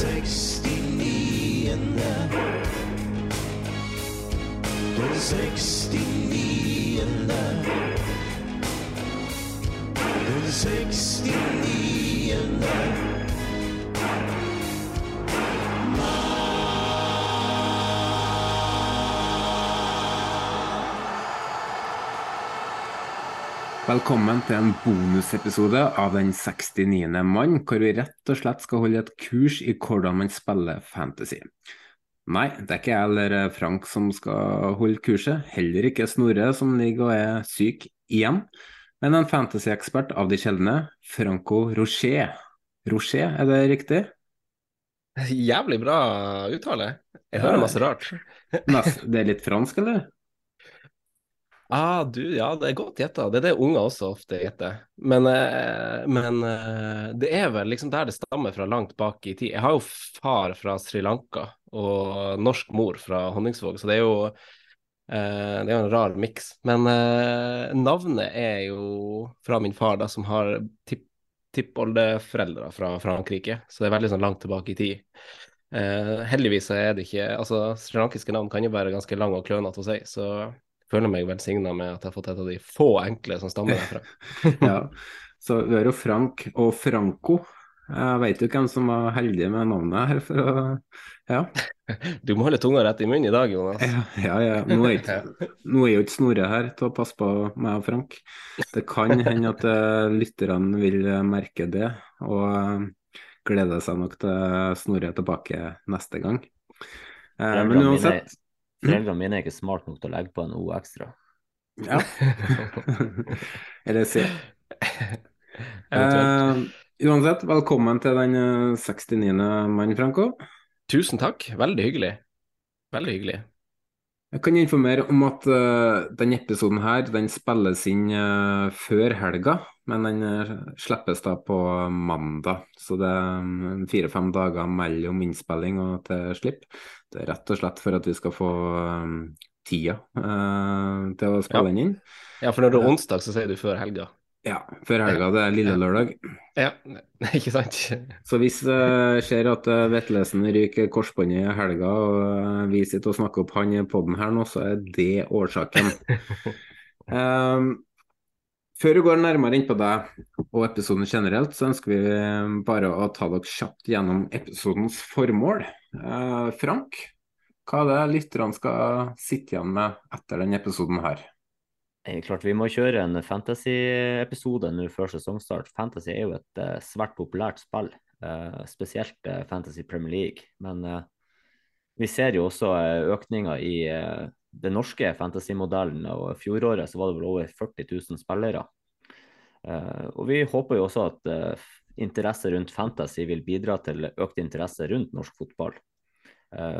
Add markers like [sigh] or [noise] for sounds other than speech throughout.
69. Den 69. Den 69. Velkommen til en bonusepisode av Den 69. mann, hvor vi rett og slett skal holde et kurs i hvordan man spiller fantasy. Nei, det er ikke jeg eller Frank som skal holde kurset, heller ikke Snorre som ligger og er syk igjen, men en fantasyekspert av de sjeldne, Franco Rocher. Rocher, er det riktig? Jævlig bra uttale. Jeg hører masse rart. Det er litt fransk, eller? Ah, du, ja, det er godt gjetta. Det er det unger også ofte gjetter. Men, eh, men eh, det er vel liksom der det stammer fra langt bak i tid. Jeg har jo far fra Sri Lanka og norsk mor fra Honningsvåg, så det er jo eh, det er en rar miks. Men navnet er jo fra min far, da, som har tipp tippoldeforeldre fra Frankrike, så det er veldig sånn langt tilbake i tid. Heldigvis er det ikke Altså, srilankiske navn kan jo være ganske lang og klønete å si, så føler meg velsigna med at jeg har fått et av de få enkle som stammer derfra. [laughs] ja, så du er jo Frank og Franco. Jeg vet jo hvem som var heldig med navnet her. For å, ja. [laughs] Du må holde tunga rett i munnen i dag, Jonas. Ja, ja. ja. Nå, er ikke, [laughs] nå er jo ikke Snorre her til å passe på meg og Frank. Det kan hende at uh, lytterne vil merke det, og uh, gleder seg nok til Snorre tilbake neste gang. Men uansett Foreldrene mine er ikke smart nok til å legge på en O ekstra. Ja. Eller C. Uh, uansett, velkommen til den 69. mannen, Franco. Tusen takk. Veldig hyggelig. Veldig hyggelig. Jeg kan informere om at uh, denne episoden her, den spilles inn uh, før helga, men den uh, slippes da på mandag. Så det er um, fire-fem dager mellom innspilling og til slipp. Det er rett og slett for at vi skal få um, tida til å spille ja. den inn. Ja, for når det er onsdag, så sier du før helga. Ja, før helga. Det er lille lørdag. Ja, [laughs] ikke sant? Så hvis det uh, skjer at uh, Vetlesen ryker korsbåndet i helga, og uh, vi sitter og snakker opp han i poden her nå, så er det årsaken. um, [laughs] før vi går nærmere inn på deg og episoden generelt, så ønsker vi bare å ta dere kjapt gjennom episodens formål. Eh, Frank, hva er det lytterne skal sitte igjen med etter denne episoden her? Klart Vi må kjøre en fantasy-episode nå før sesongstart. Fantasy er jo et uh, svært populært spill, uh, spesielt uh, Fantasy Premier League. Men vi ser jo også økninger i den norske fantasy-modellen. og Fjoråret så var det vel over 40 000 spillere. og Vi håper jo også at interesse rundt fantasy vil bidra til økt interesse rundt norsk fotball.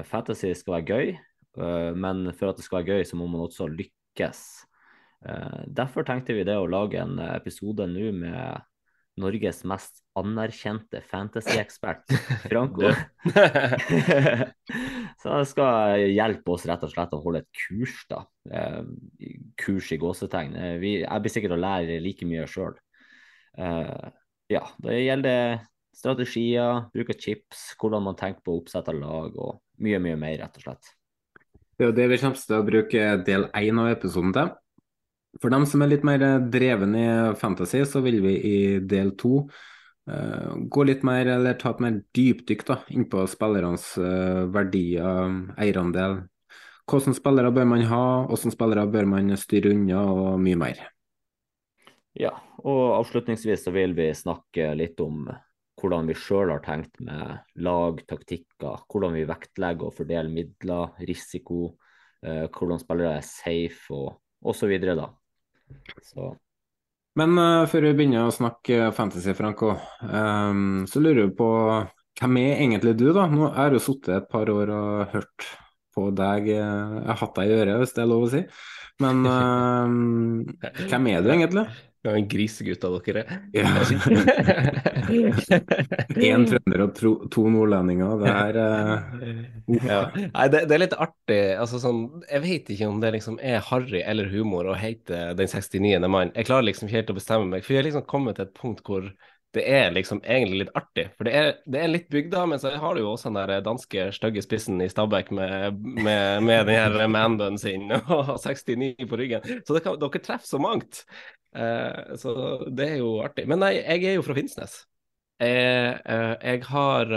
fantasy skal være gøy, men for at det skal være gøy, så må man også lykkes. Derfor tenkte vi det å lage en episode nå med Norges mest anerkjente fantasy-ekspert, [laughs] Franco. [laughs] så han skal hjelpe oss rett og slett å holde et kurs, da. Uh, kurs i gåsetegn. Uh, vi, jeg blir sikkert å lære like mye sjøl. ja, det gjelder strategier, bruk av chips, hvordan man tenker på å oppsette lag og mye, mye mer, rett og slett. Det er jo det vi kommer til å bruke del én av episoden til. For dem som er litt mer dreven i fantasy, så vil vi i del to uh, gå litt mer, eller ta et mer dypdykk da, innpå spillernes uh, verdier, eierandel. Hvilke spillere bør man ha, hvilke spillere bør man styre unna, og mye mer. Ja, og avslutningsvis så vil vi snakke litt om hvordan vi sjøl har tenkt med lag, taktikker, hvordan vi vektlegger og fordeler midler, risiko, uh, hvordan spillere er safe og osv. da. Så. Men uh, før vi begynner å snakke fantasy, Franco, um, så lurer jeg på hvem er egentlig du, da? Nå har jeg jo sittet et par år og hørt på deg. Jeg har hatt deg i øret, hvis det er lov å si. Men uh, [laughs] hvem er du egentlig? Ja, en grisegutt av dere. Én [laughs] [laughs] trønder og to, to nordlendinger. Det er uh, ja. Nei, det, det, er litt artig. Altså, sånn, jeg vet ikke om det liksom er harry eller humor å hete Den 69. mann. Jeg klarer liksom ikke helt å bestemme meg. For jeg har liksom kommet til et punkt hvor det er liksom egentlig litt artig. For det er, det er litt bygda, men så har du jo også den der danske stygge spissen i Stabæk med, med, med den her manbunnen sin og [laughs] 69 på ryggen. Så kan, dere treffer så mangt. Uh, så det er jo artig. Men nei, jeg er jo fra Finnsnes. Jeg, uh, jeg har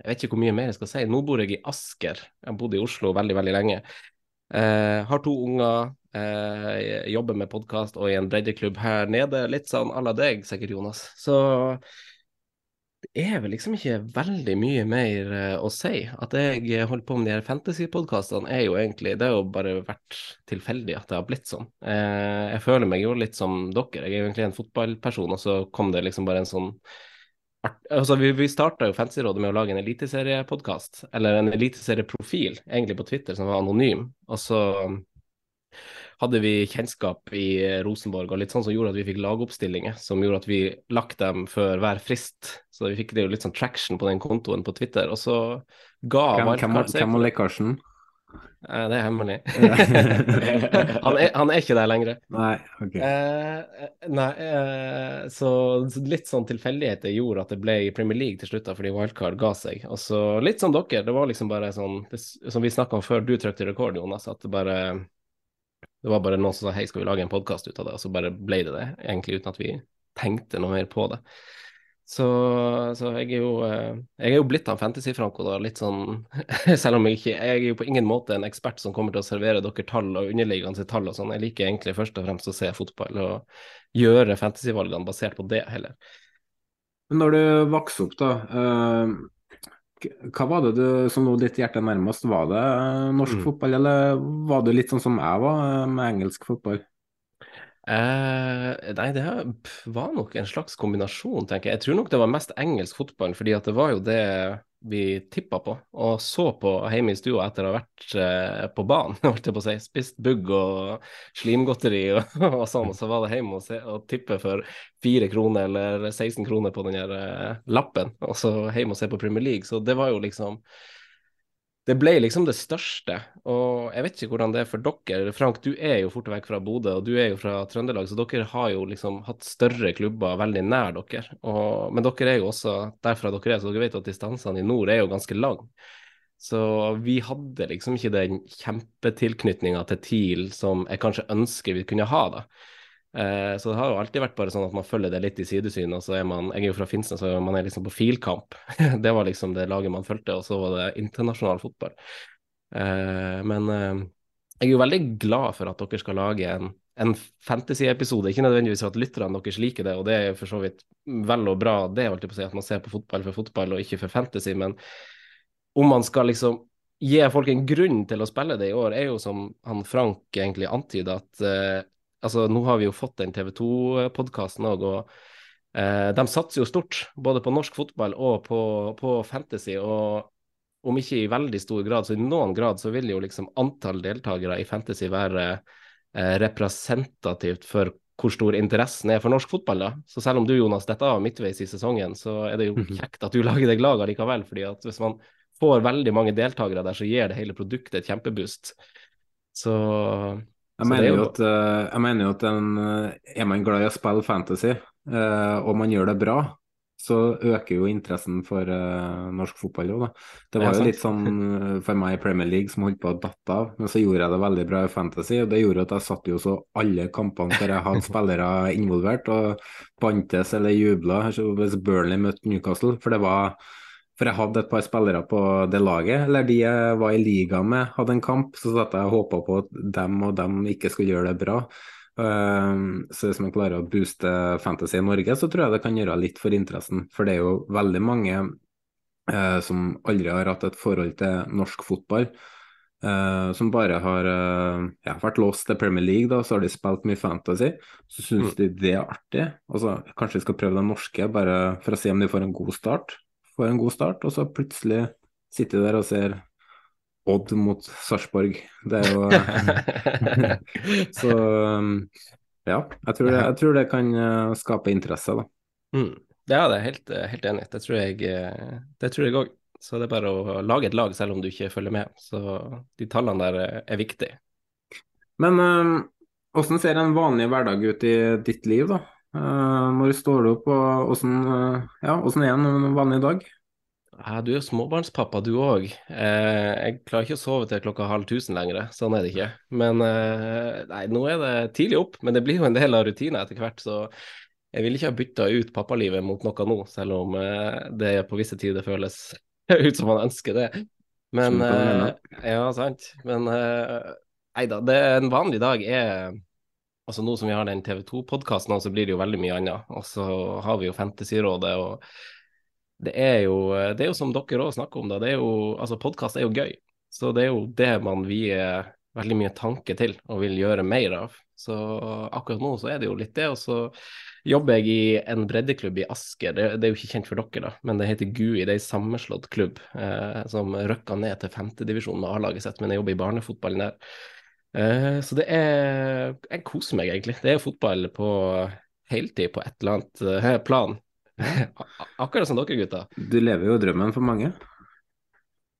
Jeg vet ikke hvor mye mer jeg skal si. Nå bor jeg i Asker. Jeg har bodd i Oslo veldig, veldig lenge. har to unger. jobber med podkast og i en breddeklubb her nede. Litt sånn à la deg, sikkert, Jonas. Så det er vel liksom ikke veldig mye mer uh, å si. At jeg holder på med de her fantasy-podkastene, er jo egentlig Det har jo bare vært tilfeldig at det har blitt sånn. Uh, jeg føler meg jo litt som dere. Jeg er jo egentlig en fotballperson, og så kom det liksom bare en sånn Altså, vi, vi starta jo Fantasyrådet med å lage en eliteseriepodkast, eller en eliteserieprofil, egentlig på Twitter, som var anonym. Og så hadde vi kjennskap i Rosenborg og litt sånn som gjorde at vi fikk lagoppstillinger som gjorde at vi lagt dem før hver frist. Så vi fikk det jo litt sånn traction på den kontoen på Twitter. Og så ga Hvem, hvem var lekasjen? Eh, det er hemmelig. [laughs] [laughs] han, er, han, er, ikke der lenger. Nei, ok. Eh, nei, eh, så litt sånn tilfeldigheter gjorde at det ble i Premier League til slutt, da, fordi Wildcard ga seg. Og så litt som dere, det var liksom bare sånn det, Som vi snakka om før du trykte rekord, Jonas, at det bare det var bare noen som sa hei, skal vi lage en podkast ut av det, og så bare ble det det, egentlig uten at vi tenkte noe mer på det. Så, så jeg, er jo, eh, jeg er jo blitt han Fantasy-Franco, da, litt sånn [laughs] Selv om jeg ikke Jeg er jo på ingen måte en ekspert som kommer til å servere dere tall og underliggende tall og sånn. Jeg liker egentlig først og fremst å se fotball og gjøre fantasy-valgene basert på det, heller. Når du vokser opp, da. Hva var det du, som lå ditt hjerte nærmest? Var det eh, norsk mm. fotball, eller var du litt sånn som jeg var, eh, med engelsk fotball? Eh, nei, det var nok en slags kombinasjon, tenker jeg. Jeg tror nok det var mest engelsk fotball, fordi at det var jo det vi tippa på og så på hjemme i stua etter å ha vært eh, på banen, [laughs] holdt jeg på å si. Spist bugg og slimgodteri og, [laughs] og sånn, og så var det hjemme og, se, og tippe for fire kroner eller 16 kroner på den her eh, lappen, og så hjemme og se på Premier League. Så det var jo liksom det ble liksom det største. Og jeg vet ikke hvordan det er for dere. Frank, du er jo fort vekk fra Bodø, og du er jo fra Trøndelag, så dere har jo liksom hatt større klubber veldig nær dere. Og, men dere er jo også derfra dere er, så dere vet at distansene i nord er jo ganske lang. Så vi hadde liksom ikke den kjempetilknytninga til TIL som jeg kanskje ønsker vi kunne ha, da. Eh, så det har jo alltid vært bare sånn at man følger det litt i sidesyn. og så er man, Jeg er jo fra Finnsnes, så man er liksom på filkamp. [laughs] det var liksom det laget man fulgte, og så var det internasjonal fotball. Eh, men eh, jeg er jo veldig glad for at dere skal lage en, en fantasy-episode. Ikke nødvendigvis for at lytterne deres liker det, og det er for så vidt vel og bra, det er alltid på å si at man ser på fotball for fotball og ikke for fantasy. Men om man skal liksom gi folk en grunn til å spille det i år, er jo som han Frank egentlig antyder, at altså Nå har vi jo fått den TV 2-podkasten òg, og eh, de satser jo stort både på norsk fotball og på, på, fantasy. og om ikke i veldig stor grad, så i noen grad så vil jo liksom antall deltakere i fantasy være eh, representativt for hvor stor interessen er for norsk fotball. da. Så selv om du Jonas, dette av midtveis i sesongen, så er det jo mhm. kjekt at du [laughs] lager deg lag allikevel. fordi at hvis man får veldig mange deltakere der, så gir det hele produktet et kjempeboost. Så jeg mener, jo at, eh, jeg mener jo at en, eh, er man glad i å spille fantasy, eh, og man gjør det bra, så øker jo interessen for norsk fotball òg. Det var jo litt sånn for meg i Premier League som holdt på å datte av, men så gjorde jeg det veldig bra i Fantasy, og det gjorde at jeg satt jo så alle kampene der jeg hadde spillere [laughs] involvert, og bantes eller jubla hvis Burnley møtte Newcastle, for det var for jeg hadde et par spillere på det laget, eller de jeg var i liga med, hadde en kamp, så satt jeg og håpa på at dem og dem ikke skulle gjøre det bra. Um, så hvis man klarer å booste fantasy i Norge, så tror jeg det kan gjøre litt for interessen. For det er jo veldig mange eh, som aldri har hatt et forhold til norsk fotball. eh, som bare har eh, ja, vært låst til Premier League, da, så har de spilt mye fantasy. Så syns de det er artig. Altså, kanskje vi skal prøve det norske, bare for å se om de får en god start. Får en god start, og så plutselig sitter de der og ser Odd mot Sarpsborg. Det er jo [laughs] Så um, ja, jeg tror, det, jeg tror det kan uh, skape interesse, da. Mm. Ja, det er helt, helt enig. Det tror jeg eh, det tror jeg òg. Så det er bare å lage et lag selv om du ikke følger med. Så de tallene der eh, er viktige. Men um, hvordan ser en vanlig hverdag ut i ditt liv, da? Uh, når står du opp, og hvordan, uh, ja, er en vanlig dag? Ja, du er småbarnspappa, du òg. Eh, jeg klarer ikke å sove til klokka halv tusen lenger, sånn er det ikke. Men eh, nei, nå er det tidlig opp, men det blir jo en del av rutina etter hvert, så jeg vil ikke ha bytta ut pappalivet mot noe nå, selv om eh, det på visse tider føles [laughs] ut som man ønsker det. Men eh, Ja, sant. Men eh, nei da, det en vanlig dag er Altså Nå som vi har den TV 2-podkasten, så blir det jo veldig mye annet. Og så har vi jo Fantasyrådet og det er jo, det er jo som dere òg snakker om, da. Det er jo, altså Podkast er jo gøy. Så det er jo det man vier veldig mye tanke til og vil gjøre mer av. Så akkurat nå så er det jo litt det. Og så jobber jeg i en breddeklubb i Asker. Det, det er jo ikke kjent for dere, da, men det heter GUI. Det er en sammenslått klubb eh, som røkka ned til femtedivisjon med A-laget sitt, men jeg jobber i barnefotballen der. Eh, så det er Jeg koser meg egentlig. Det er jo fotball på heltid på et eller annet eh, plan. [laughs] Akkurat som dere gutta. Du lever jo drømmen for mange.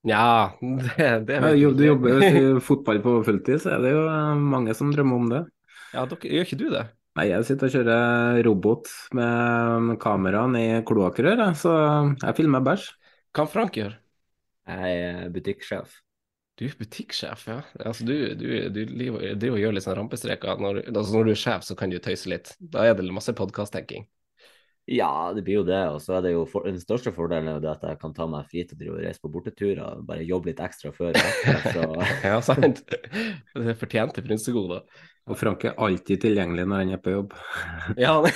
Ja, [laughs] det, det Ja, du jobber jo i [laughs] fotball på fulltid, så er det jo uh, mange som drømmer om det. Ja, dere, gjør ikke du det? Nei, jeg sitter og kjører robot med kameraene i kloakkrør, så jeg filmer bæsj. Hva Frank gjør? Jeg er butikksjef. Du er butikksjef, ja. Altså, du, du, du og gjør litt sånn rampestreker. Når, altså, når du er sjef, så kan du tøyse litt. Da er det masse podkast-tenking. Ja, det blir jo det. Og så er det jo for, den største fordelen er jo det at jeg kan ta meg fri til å drive og reise på borteturer bare jobbe litt ekstra før. Så [laughs] Ja, sant. Det er fortjente frynsegoder. Og Frank er alltid tilgjengelig når han er på jobb. Ja, [laughs]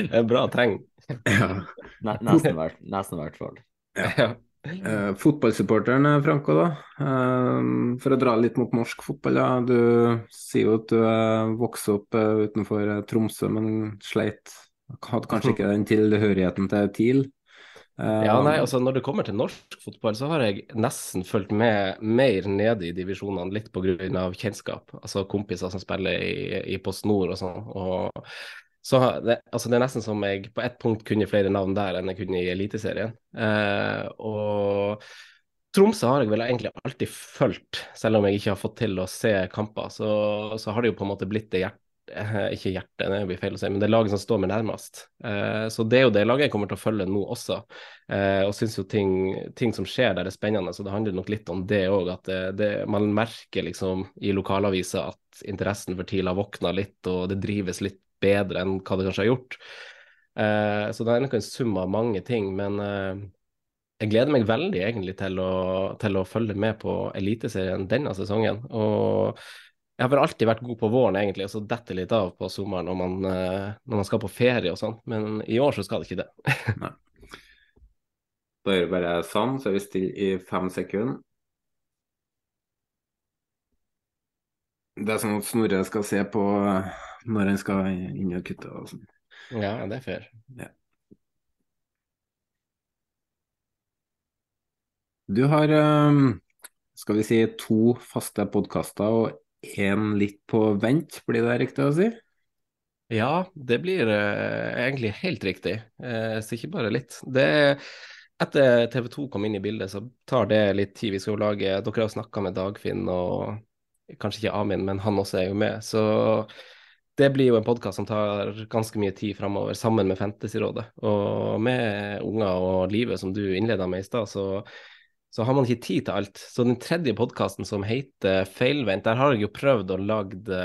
det er bra tegn. Ja. nesten, hvert fall. Ja. Eh, fotballsupporteren eh, Franco, da. Eh, for å dra litt mot norsk fotball. Ja. Du sier jo at du eh, vokste opp eh, utenfor eh, Tromsø, men sleit. Hadde kanskje ikke den tilhørigheten til TIL. Ja, nei, altså Når det kommer til norsk fotball, så har jeg nesten fulgt med mer nede i divisjonene, litt pga. kjennskap. Altså kompiser som spiller i, i Post Nord og sånn. Og så det, altså det er nesten som jeg på ett punkt kunne flere navn der enn jeg kunne i Eliteserien. Eh, og Tromsø har jeg vel egentlig alltid fulgt, selv om jeg ikke har fått til å se kamper. Så, så har det jo på en måte blitt det hjerte, eh, [laughs] ikke hjertet, det blir feil å si, men det laget som står meg nærmest. Eh, så det er jo det laget jeg kommer til å følge nå også. Eh, og syns jo ting, ting som skjer der er spennende, så det handler nok litt om det òg. At det, det, man merker liksom i lokalaviser at interessen for TIL har våkna litt, og det drives litt bedre enn hva det kanskje har gjort. Eh, så det er nok en sum av mange ting, men eh, jeg gleder meg veldig egentlig til å, til å følge med på Eliteserien denne sesongen. Og jeg har bare alltid vært god på våren, egentlig, og så detter litt av på sommeren når man, eh, når man skal på ferie og sånn. Men i år så skal det ikke det. [laughs] Da gjør vi bare sånn, så er vi stille i fem sekunder. Det er sånn at Snorre skal se på når en skal inn og kutte og sånn. Ja, det er fair. Ja. Du har, eh, skal vi si, to faste podkaster og én litt på vent, blir det riktig å si? Ja, det blir eh, egentlig helt riktig, eh, så ikke bare litt. Det er etter TV 2 kom inn i bildet, så tar det litt tid. Vi skal jo lage Dere har snakka med Dagfinn og kanskje ikke Amin, men han også er jo med. Så det blir jo en podkast som tar ganske mye tid framover, sammen med Fantasyrådet. Og med unger og livet, som du innleda med i stad, så, så, har man ikke tid til alt. Så den tredje podkasten som heter Feilvendt, der har jeg jo prøvd å lage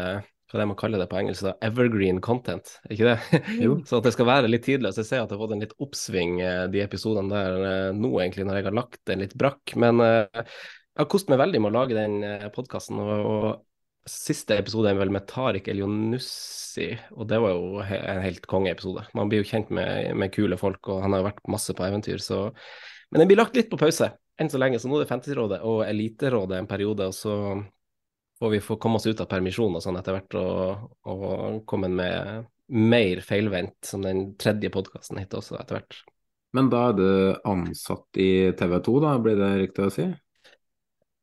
hva det man kaller det på engelsk, da, evergreen content, ikke det? Jo. [laughs] så at det skal være litt tidløst. Jeg ser at det har fått en litt oppsving, eh, de episodene der eh, nå, egentlig, når jeg har lagt den litt brakk. Men jeg har kost meg veldig med å lage den podkasten. Og, og siste episode er vel med Tariq Elionussi, og det var jo en helt kongeepisode. Man blir jo kjent med, med, kule folk, og han har jo vært masse på eventyr, så Men den blir lagt litt på pause enn så lenge, så nå er det Fantasyrådet og Eliterådet en periode, og så får vi få komme oss ut av permisjon og sånn etter hvert og, og komme med mer feilvendt, som den tredje podkasten hit også etter hvert. Men da er du ansatt i TV 2, da, blir det riktig å si?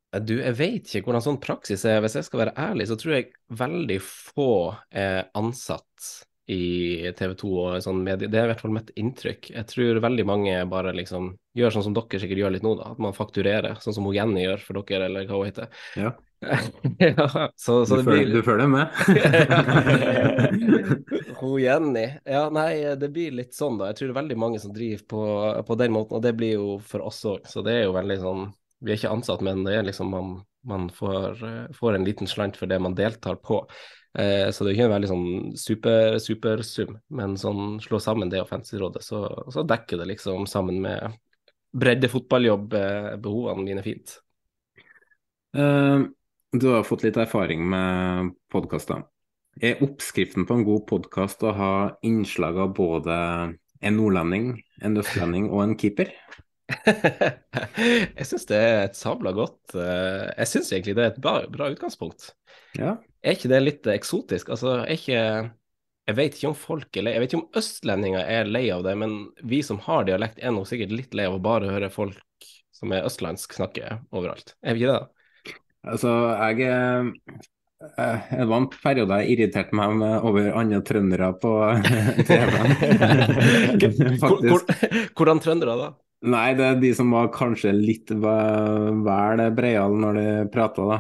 Du, jeg vet ikke hvordan sånn praksis er. Hvis jeg skal være ærlig, så tror jeg veldig få er ansatt i TV 2 og sånn medie. Det er i hvert fall mitt inntrykk. Jeg tror veldig mange bare liksom gjør sånn som dere sikkert gjør litt nå, da. At man fakturerer, sånn som Jenny gjør for dere, eller hva hun heter. Ja. [laughs] ja, så, så du, følger, blir... du, følger, med? [laughs] [laughs] Hun Jenny. Ja, nei, det blir litt sånn, da. Jeg tror det er veldig mange som driver på, på den måten, og det blir jo for oss òg. Så det er jo veldig sånn Vi er ikke ansatt, men det er liksom man, man får, får, en liten slant for det man deltar på. Eh, så det er ikke en veldig sånn super, supersum, men sånn slå sammen det og Fantasyrådet, så, så dekker det liksom sammen med bredde fotballjobb-behovene mine fint. Uh, du har fått litt erfaring med podkaster. Er oppskriften på en god podkast å ha innslag av både en nordlending, en østlending og en keeper? [laughs] jeg syns det er et sabla godt eh, Jeg syns egentlig det er et bra, bra utgangspunkt. Ja. Er ikke det litt eksotisk? Altså, er ikke jeg vet ikke om folk er lei Jeg vet ikke om østlendinger er lei av det, men vi som har dialekt, er nok sikkert litt lei av å bare høre folk som er østlandsk snakke overalt. Er vi ikke det? Altså, jeg eh, det var en periode jeg irriterte meg over andre trøndere på [laughs] TV-en. [laughs] Hvordan trøndere da? Nei, det er de som var kanskje litt vel breiale når de prata, da.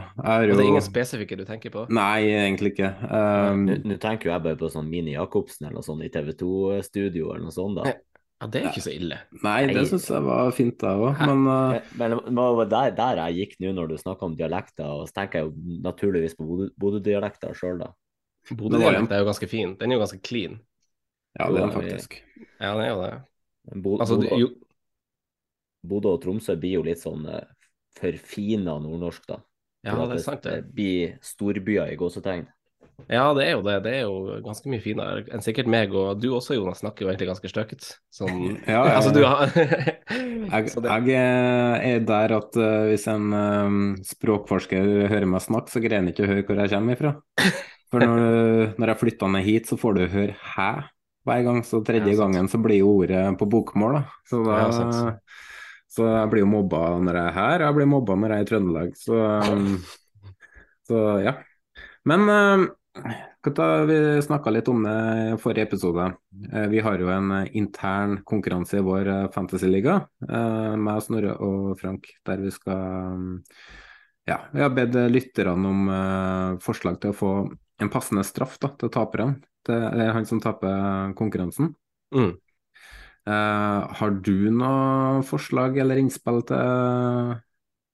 Jo... Og det er ingen spesifikke du tenker på? Nei, egentlig ikke. Um... Nå tenker jo jeg bare på sånn Mini Jacobsen eller noe sånt i TV 2-studio eller noe sånt, da. Ja, Det er ikke så ille. Nei, det syns jeg var fint, da òg, men uh... Men det var der, der jeg gikk nå når du snakka om dialekter, og så tenker jeg jo naturligvis på Bodø-dialekter sjøl, da. Bodø-dialekt er jo ganske fin. Den er jo ganske clean. Ja, det er den faktisk. Ja, den er jo det. Bo altså, jo... Bodø og Tromsø blir jo litt sånn uh, forfina nordnorsk, da. Ja, det er sant, det. Det blir storbyer i gåsetegn. Ja, det er jo det. Det er jo ganske mye finere enn sikkert meg, og du også, Jonas, snakker jo egentlig ganske støkket. Sånn, [laughs] ja, ja, altså, du har [laughs] jeg, jeg, er der at uh, hvis en um, språkforsker hører meg snakke, så greier han ikke å høre hvor jeg kommer ifra. For når, [laughs] når jeg flytta ned hit, så får du høre 'hæ' hver gang, så tredje ja, gangen så blir jo ordet på bokmål, da. Så, da, ja, så jeg blir jo mobba når jeg er her, jeg blir mobba når jeg er i Trøndelag, så, um, så ja. Men uh, vi snakka litt om det i forrige episode. Eh, vi har jo en intern konkurranse i vår eh, fantasyliga, eh, med Snorre og Frank, der vi skal Ja, vi har bedt lytterne om forslag til å få en passende straff da, til taperne. Til, eller han som taper konkurransen. Mm. Har du noe forslag eller innspill til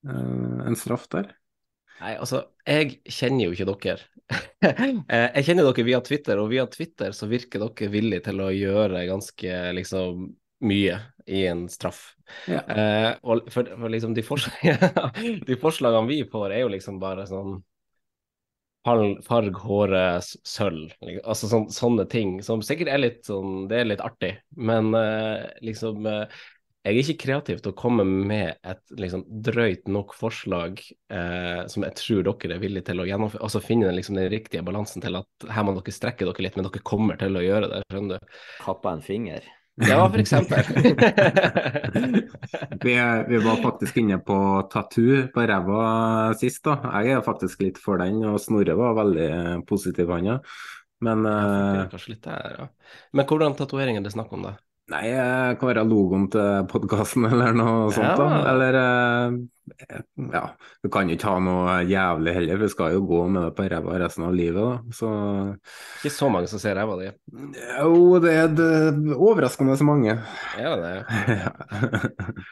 en straff der? Nei, altså, jeg kjenner jo ikke dere. [laughs] Eh, jeg kjenner dere via Twitter, og via Twitter så virker dere villige til å gjøre ganske liksom mye i en straff. Ja. Eh, og for, for liksom de, forslag, [laughs] de, forslagene vi får, er jo liksom bare sånn farg håret sølv. Altså sån, sånne ting som sikkert er litt sånn Det er litt artig, men uh, liksom uh, jeg er ikke kreativ til å komme med et liksom, drøyt nok forslag eh, som jeg tror dere er villige til å gjennomføre. Altså finne liksom, den riktige balansen til at her må dere strekke dere litt, men dere kommer til å gjøre det. skjønner du? Kappa en finger? Ja, eksempel. [laughs] vi, vi, var faktisk inne på tattoo på ræva sist, da. Jeg er faktisk litt for den, og Snorre var veldig positiv, han òg. Men, uh... ja. Men hvordan tatovering er det snakk om, da? Nei, det kan være logoen til podkasten [laughs] eller noe sånt. da. Eller eh, ja, du kan jo ikke ha noe jævlig heller, for vi skal jo gå med det på ræva resten av livet. da. Så Ikke så mange som ser ræva di. jo, det er det, overraskende så mange. Er det det?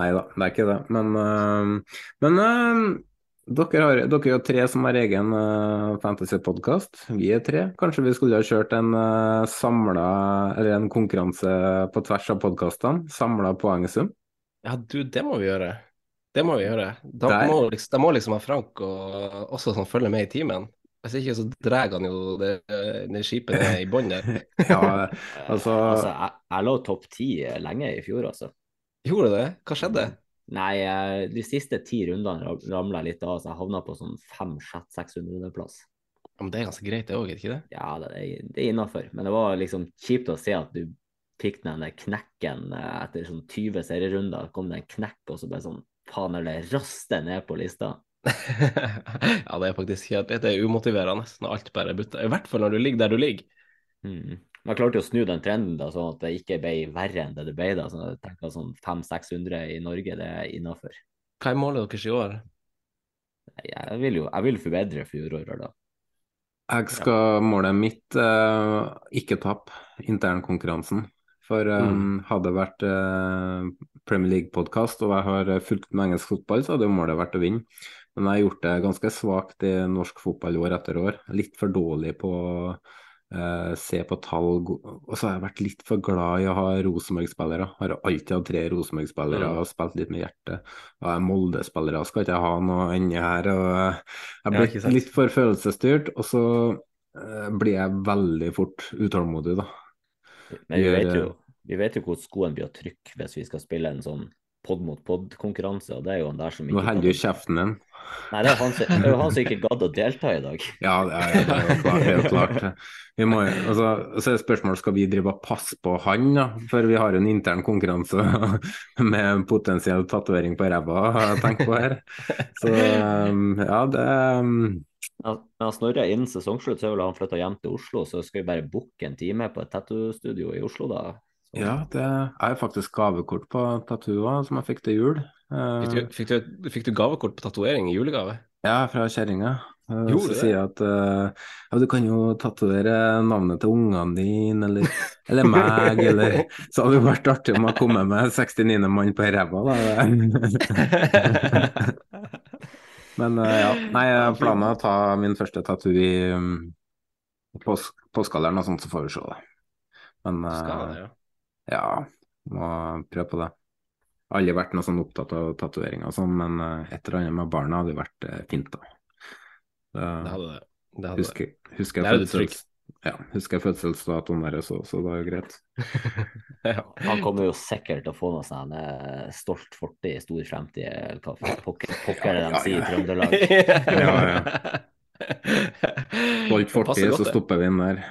Nei da, det er ikke det. Men, eh, men eh, dere, har, dere er jo tre som har egen uh, fantasypodkast. Vi er tre. Kanskje vi skulle ha kjørt en uh, samla, eller en konkurranse på tvers av podkastene? Samla poengsum? Ja, du, det må vi gjøre. Det må vi gjøre. Da Der. må, liksom, da må liksom ha Frank og også som følger med i timen. Hvis ikke så drar han jo det, det skipet ned i bånn der. [laughs] Ja, altså [laughs] Altså, jeg, jeg lå topp ti lenge i fjor, altså. Gjorde det? Hva skjedde? Nei, eh, de siste ti rundene ramla litt av, så jeg havna på sånn fem-600-plass. Ja, men det er ganske greit, det òg, ikke det? Ja, det det er innafor. Men det var liksom kjipt å se at du fikk den der knekken eh, etter sånn 20 serierunder. kom det en knekk, og så bare sånn faen, eller raste ned på lista. [laughs] ja, det er faktisk helt det er umotiverende når alt bare butter. I hvert fall når du ligger der du ligger. Mm. Men jeg klarte jo å snu den trenden da, sånn at det ikke ble verre enn det det ble. da, sånn at jeg tenker sånn 500-600 i Norge, det er innafor. Hva er målet deres i år? Jeg vil jo jeg vil forbedre fjoråret, da. Jeg skal målet mitt uh, ikke tape internkonkurransen. For um, hadde det vært uh, Premier League-podkast og jeg har fulgt med engelsk fotball, så hadde jo målet vært å vinne. Men jeg har gjort det ganske svakt i norsk fotball år etter år. Litt for dårlig på eh, se på tall. Og så har jeg vært litt for glad i å ha Rosenborg-spillere. Har alltid hatt tre Rosenborg-spillere og spilt litt med hjertet. Og jeg Molde-spillere skal ikke jeg ha noe annet her. Og jeg jeg Ja, ikke blitt sant. litt for følelsesstyrt, og så uh, blir jeg veldig fort utålmodig, da. Men vi vet jo, eh, vi vet jo hvor skoen blir å trykke hvis vi skal spille en sånn pod mot pod-konkurranse, og det er jo han der som Nå holder du kjeften din. Nei, det er jo han, som- det er han som ikke gadd å delta i dag. [laughs] Ja, det er, det er jo klart. Det er jo klart. Vi må, altså, så er spørsmålet skal vi drive og passe på han, da? For vi har en intern konkurranse [laughs] med potensiell tatovering på ræva, tenkt på her. Så um, ja, det um, Men Snorre innen sesongslutt så vel han flytte hjem til Oslo, så skal vi bare booke en time på et tattoo-studio i Oslo, da. Så, Ja, det er faktisk gavekort på tattooer som jeg fikk til jul. Eh, Fikk du, fikk du, fikk du gavekort på tatovering i julegave? Ja, fra kjerringa. Hun sier at uh, ja, du kan jo tatovere navnet til ungene dine, eller, eller meg, [laughs] eller Så hadde det vært artig om jeg kom med 69. mann på ræva, da. [laughs] Men uh, ja, nei, jeg planer å ta min første tattoo i um, pås påskealderen og sånt, så får vi se, da. Men uh, ja. ja, må prøve på det. Aldri vært noe sånn opptatt av tatoveringer og sånn, men uh, et eller annet med barna hadde vært uh, fint, da. Det, Det hadde det. det, hadde husker, husker, er jeg fødsels, ja, husker jeg fødselsdatoen deres òg, så det er jo greit. [laughs] Ja. Han kommer jo sikkert til å få noe sånn eh, stolt fortid i stor fremtid, eller hva pokker, [laughs] pokker er det de sier i Trøndelag. [laughs] Ja, ja. Stolt fortid, så stopper vi inn der.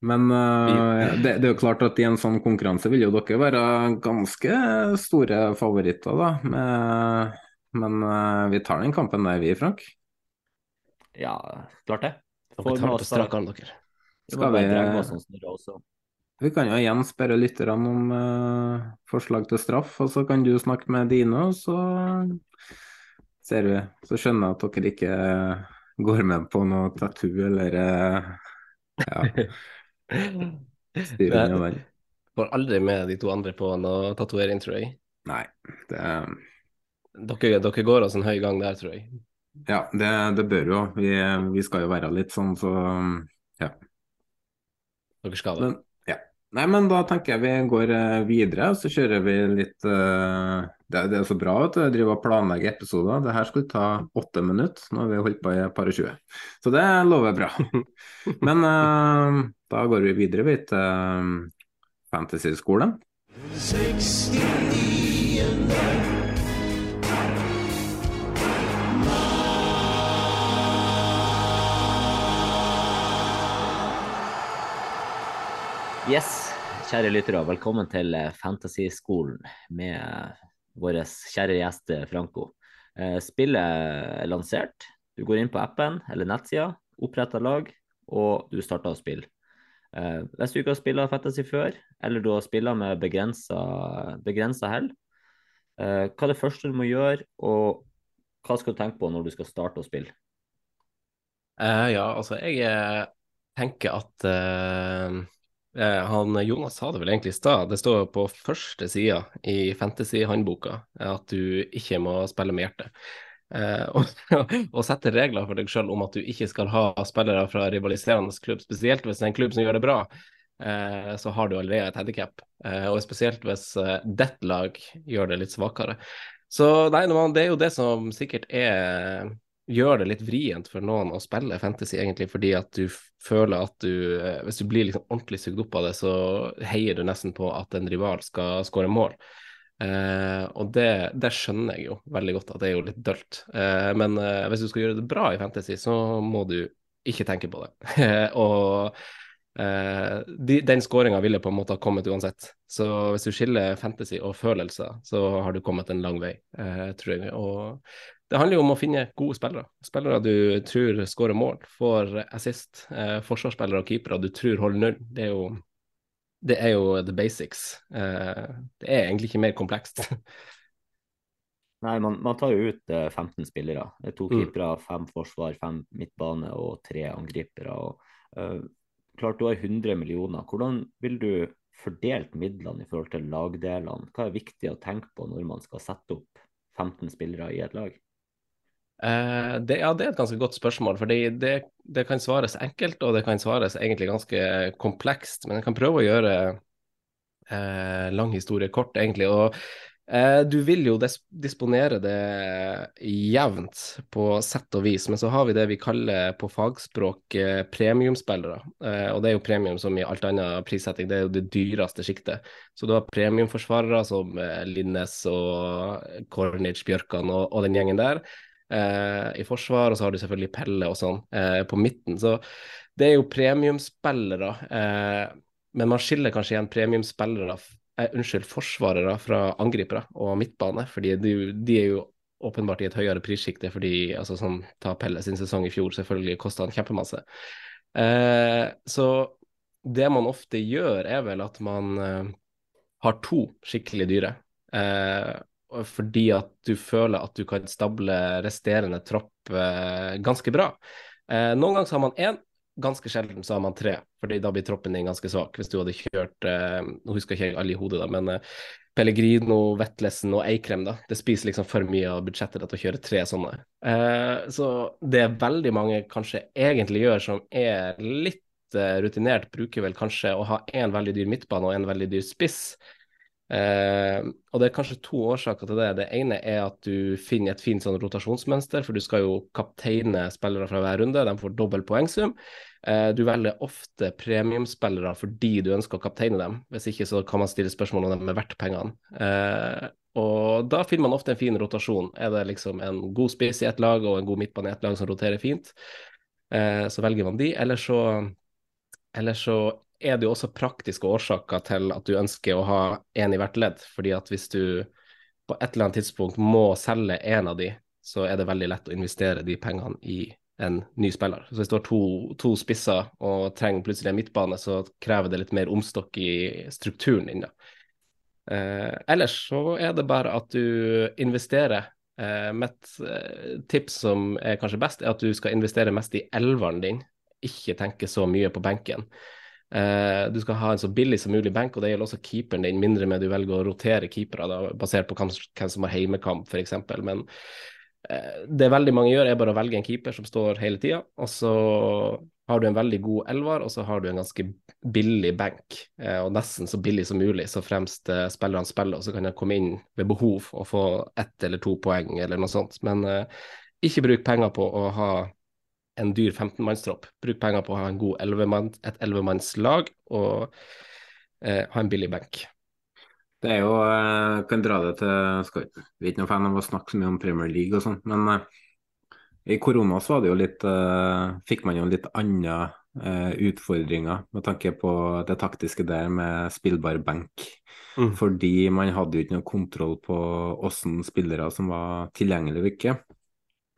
Men uh, det, det er jo klart at i en sånn konkurranse vil jo dere være ganske store favoritter, da. Men, men uh, vi tar den kampen der, vi, Frank. Ja, klart det. Får tar noe på strak arm, dere. Vi Skal vi-. Vi kan jo igjen spørre lytterne om uh, forslag til straff, og så kan du snakke med dine, og så ser vi. Så skjønner jeg at dere ikke går med på noe tattoo eller eh, ja, [laughs] styrer. Får aldri med de to andre på noe tatovering, tror jeg. Nei, det Dere, dere går altså en høy gang der, tror jeg. Ja, det, det bør jo. Vi, vi skal jo være litt sånn, så ja. Dere skal det. Men. Nei, men da tenker jeg vi går eh, videre, og så kjører vi litt uh, det, det er så bra at du driver og planlegger episoder. Det her skulle ta åtte minutter. Nå har vi holdt på i et par og tjue. Så det lover bra. [laughs] Men uh, da går vi videre vi til uh, Fantasyskolen. Yes, kjære lyttere, velkommen til eh, Fantasyskolen med eh, vår kjære gjest eh, Franco. Spillet er lansert. Du går inn på appen eller nettsida, oppretter lag, og du starter å spille. Hvis du ikke har spilt Fantasy før, eller du har spilt med begrensa hell, hva er det første du må gjøre, og hva skal du tenke på når du skal starte å spille? Uh, ja, altså jeg tenker at uh, han, Jonas sa det vel egentlig i stad. Det står på første sida i Fantasy-håndboka at du ikke må spille med hjertet. [laughs] Og, og, sette regler for deg sjøl om at du ikke skal ha spillere fra rivaliserende klubb, spesielt hvis det er en klubb som gjør det bra. så har du allerede et handikap, og spesielt hvis ditt lag gjør det litt svakere. Så nei, det er jo det som sikkert er gjør det litt vrient for noen å spille fantasy, egentlig, fordi at du føler at du eh, Hvis du blir liksom ordentlig sugd opp av det, så heier du nesten på at en rival skal skåre mål. Eh, og det, det, skjønner jeg jo veldig godt, at det er jo litt dølt. Eh, men eh, hvis du skal gjøre det bra i fantasy, så må du ikke tenke på det. [laughs] og eh, de, den skåringa ville på en måte ha kommet uansett. Så hvis du skiller fantasy og følelser, så har du kommet en lang vei, eh, tror jeg. Og det handler jo om å finne gode spillere. Spillere du tror skårer mål, får assist. Eh, forsvarsspillere og keepere du tror holder null. Det er jo, det er jo the basics. Eh, det er egentlig ikke mer komplekst. [laughs] Nei, man, man, tar jo ut eh, 15 spillere. Det er to mm. keepere, fem forsvar, fem midtbane og tre angripere. Og, uh, klart du har 100 millioner. Hvordan vil du fordelt midlene i forhold til lagdelene? Hva er viktig å tenke på når man skal sette opp 15 spillere i et lag? Uh, det, ja, det er et ganske godt spørsmål. fordi det, det, kan svares enkelt, og det kan svares egentlig ganske komplekst. Men jeg kan prøve å gjøre uh, lang historie kort, egentlig. og uh, Du vil jo disponere det jevnt på sett og vis, men så har vi det vi kaller på fagspråk premiumspillere. og det er jo premium som i alt annet prissetting, det er jo det dyreste sjiktet. Så du har premiumforsvarere som Linnes og Cornage Bjørkan og, og den gjengen der i forsvar, og så har du selvfølgelig Pelle og sånn eh, på midten. Så det er jo premiumspillere, eh, men man skiller kanskje igjen premiumspillere eh, unnskyld, forsvarere fra angripere og midtbane, fordi de, de er jo åpenbart i et høyere prissjikte fordi altså sånn, ta Pelle sin sesong i fjor, selvfølgelig kosta han kjempemasse. Eh, så det man ofte gjør, er vel at man eh, har to skikkelig dyre. Eh, fordi at du føler at du kan stable resterende tropp eh, ganske bra. Eh, noen ganger så har man én, ganske sjelden så har man tre, fordi da blir troppen din ganske svak. Hvis du hadde kjørt eh, Nå husker jeg ikke alle i hodet, da, men eh, Pellegrino, Vetlesen og Eikrem, da. Det spiser liksom for mye av budsjettet til å kjøre tre sånne. Eh, så det veldig mange kanskje egentlig gjør som er litt eh, rutinert, bruker vel kanskje å ha én veldig dyr midtbane og en veldig dyr spiss Eh, og Det er kanskje to årsaker til det. Det ene er at du finner et fint sånn rotasjonsmønster, for du skal jo kapteine spillere fra hver runde. De får dobbel poengsum. Eh, du velger ofte premiumspillere fordi du ønsker å kapteine dem. Hvis ikke så kan man stille spørsmål om dem er verdt pengene. Eh, og da finner man ofte en fin rotasjon. Er det liksom en god spiss i ett lag og en god midtbane i ett lag som roterer fint, eh, så velger man de. Eller så, eller så er det jo også praktiske årsaker til at du ønsker å ha én i hvert ledd. fordi at hvis du på et eller annet tidspunkt må selge én av de, så er det veldig lett å investere de pengene i en ny spiller. Så hvis du har to, to spisser og trenger plutselig en midtbane, så krever det litt mer omstokk i strukturen din. Eh, ellers så er det bare at du investerer. Eh, mitt eh, tips som er kanskje best, er at du skal investere mest i elveren din, ikke tenke så mye på benken. Uh, du skal ha en så billig som mulig benk, og det gjelder også keeperen din, mindre med du velger å rotere keepere, da, basert på hvem, som har heimekamp, f.eks. Men uh, det veldig mange gjør, er bare å velge en keeper som står hele tida, og så har du en veldig god elver, og så har du en ganske billig benk, uh, og nesten så billig som mulig, så fremst spillerne spiller, og så kan de komme inn ved behov og få ett eller to poeng eller noe sånt. Men ikke bruk penger på å ha en dyr 15-mannstropp. Bruk penger på å ha en god 11 et 11-mannslag og eh, ha en billig benk. Det er jo Jeg eh, kan dra det til skal, Vi er ikke noen fan av å snakke så mye om Premier League og sånn, men eh, i korona så var det jo litt eh, Fikk man jo litt andre uh, utfordringer med tanke på det taktiske der med spillbar benk. Mm. Fordi man hadde jo ikke noe kontroll på åssen spillere som var tilgjengelige og ikke.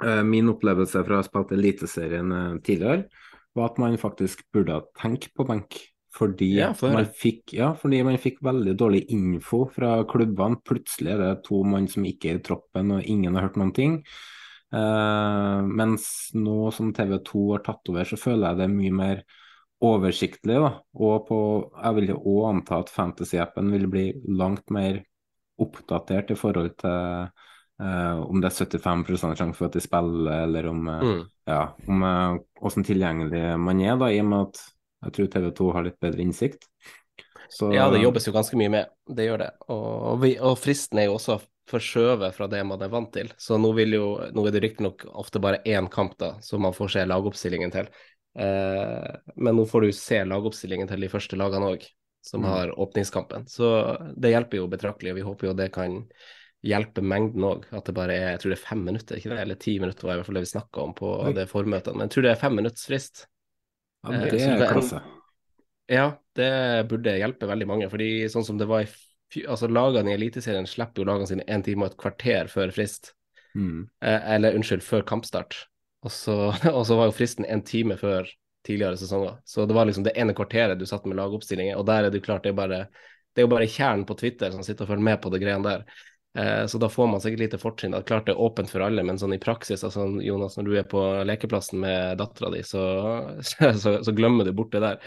Eh, min opplevelse fra å ha spilt Eliteserien eh, tidligere, var at man faktisk burde tenke på benk. Fordi, Ja, for... man fikk, ja, fordi man fikk veldig dårlig info fra klubbene. Plutselig er det to mann som ikke er i troppen, og ingen har hørt noen ting. Uh, mens nå som TV 2 har tatt over, så føler jeg det er mye mer oversiktlig. Da. Og på, jeg vil jo òg anta at Fantasy-appen vil bli langt mer oppdatert i forhold til eh, om det er 75% sjanse for at de spiller, eller om eh, Mm. ja, om eh, hvordan tilgjengelig man er, da, i og med at jeg tror TV 2 har litt bedre innsikt. Så, Ja, det jobbes jo ganske mye med, det gjør det. Og, vi, og fristen er jo også forskjøvet fra det man er vant til. Så nå, vil jo, nå er det riktignok ofte bare én kamp da, som man får se lagoppstillingen til. Eh, men nå får du se lagoppstillingen til de første lagene òg, som Mm. har åpningskampen. Så det hjelper jo betraktelig, og vi håper jo det kan hjelpe mengden òg. At det bare er jeg tror det er fem minutter, ikke det? Eller ti minutter var i hvert fall det vi snakka om på Oi. det formøtet. Men jeg tror det er fem minutts frist. ja, eh, det er klasse. Ja, det burde hjelpe veldig mange. fordi sånn som det var i altså Lagene i Eliteserien slipper jo lagene sine én time og et kvarter før frist. Mm. Eh, eller unnskyld, før kampstart. Og så, [laughs] og så var jo fristen en time før tidligere sesonger. Så det var liksom det ene kvarteret du satt med lagoppstillinger, og der er det jo klart det er bare det er jo bare kjernen på Twitter som sitter og følger med på det greiene der. Eh, så da får man sikkert lite fortrinn. Er klart det er åpent for alle, men sånn i praksis, altså Jonas, når du er på lekeplassen med dattera di, [laughs] så, så, så glemmer du bort det der.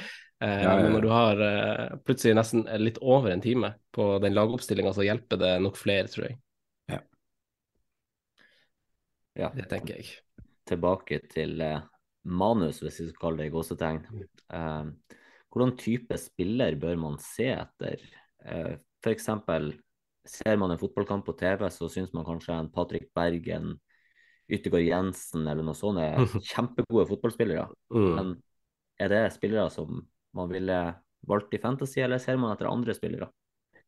Eh, Ja, ja, ja. Men når du har eh, plutselig nesten litt over en time på den lagoppstillinga, så hjelper det nok flere, tror jeg. Ja. Det tenker jeg. Tilbake til manus, hvis vi skal kalle det i gåsetegn. Hvordan type spiller bør man se etter? F.eks. for eksempel, ser man en fotballkamp på TV, så syns man kanskje en Patrick Bergen, Yttergård Jensen eller noe sånt er [laughs] kjempegode fotballspillere. Mm. Men er det spillere som man ville valgt i Fantasy, eller ser man etter andre spillere?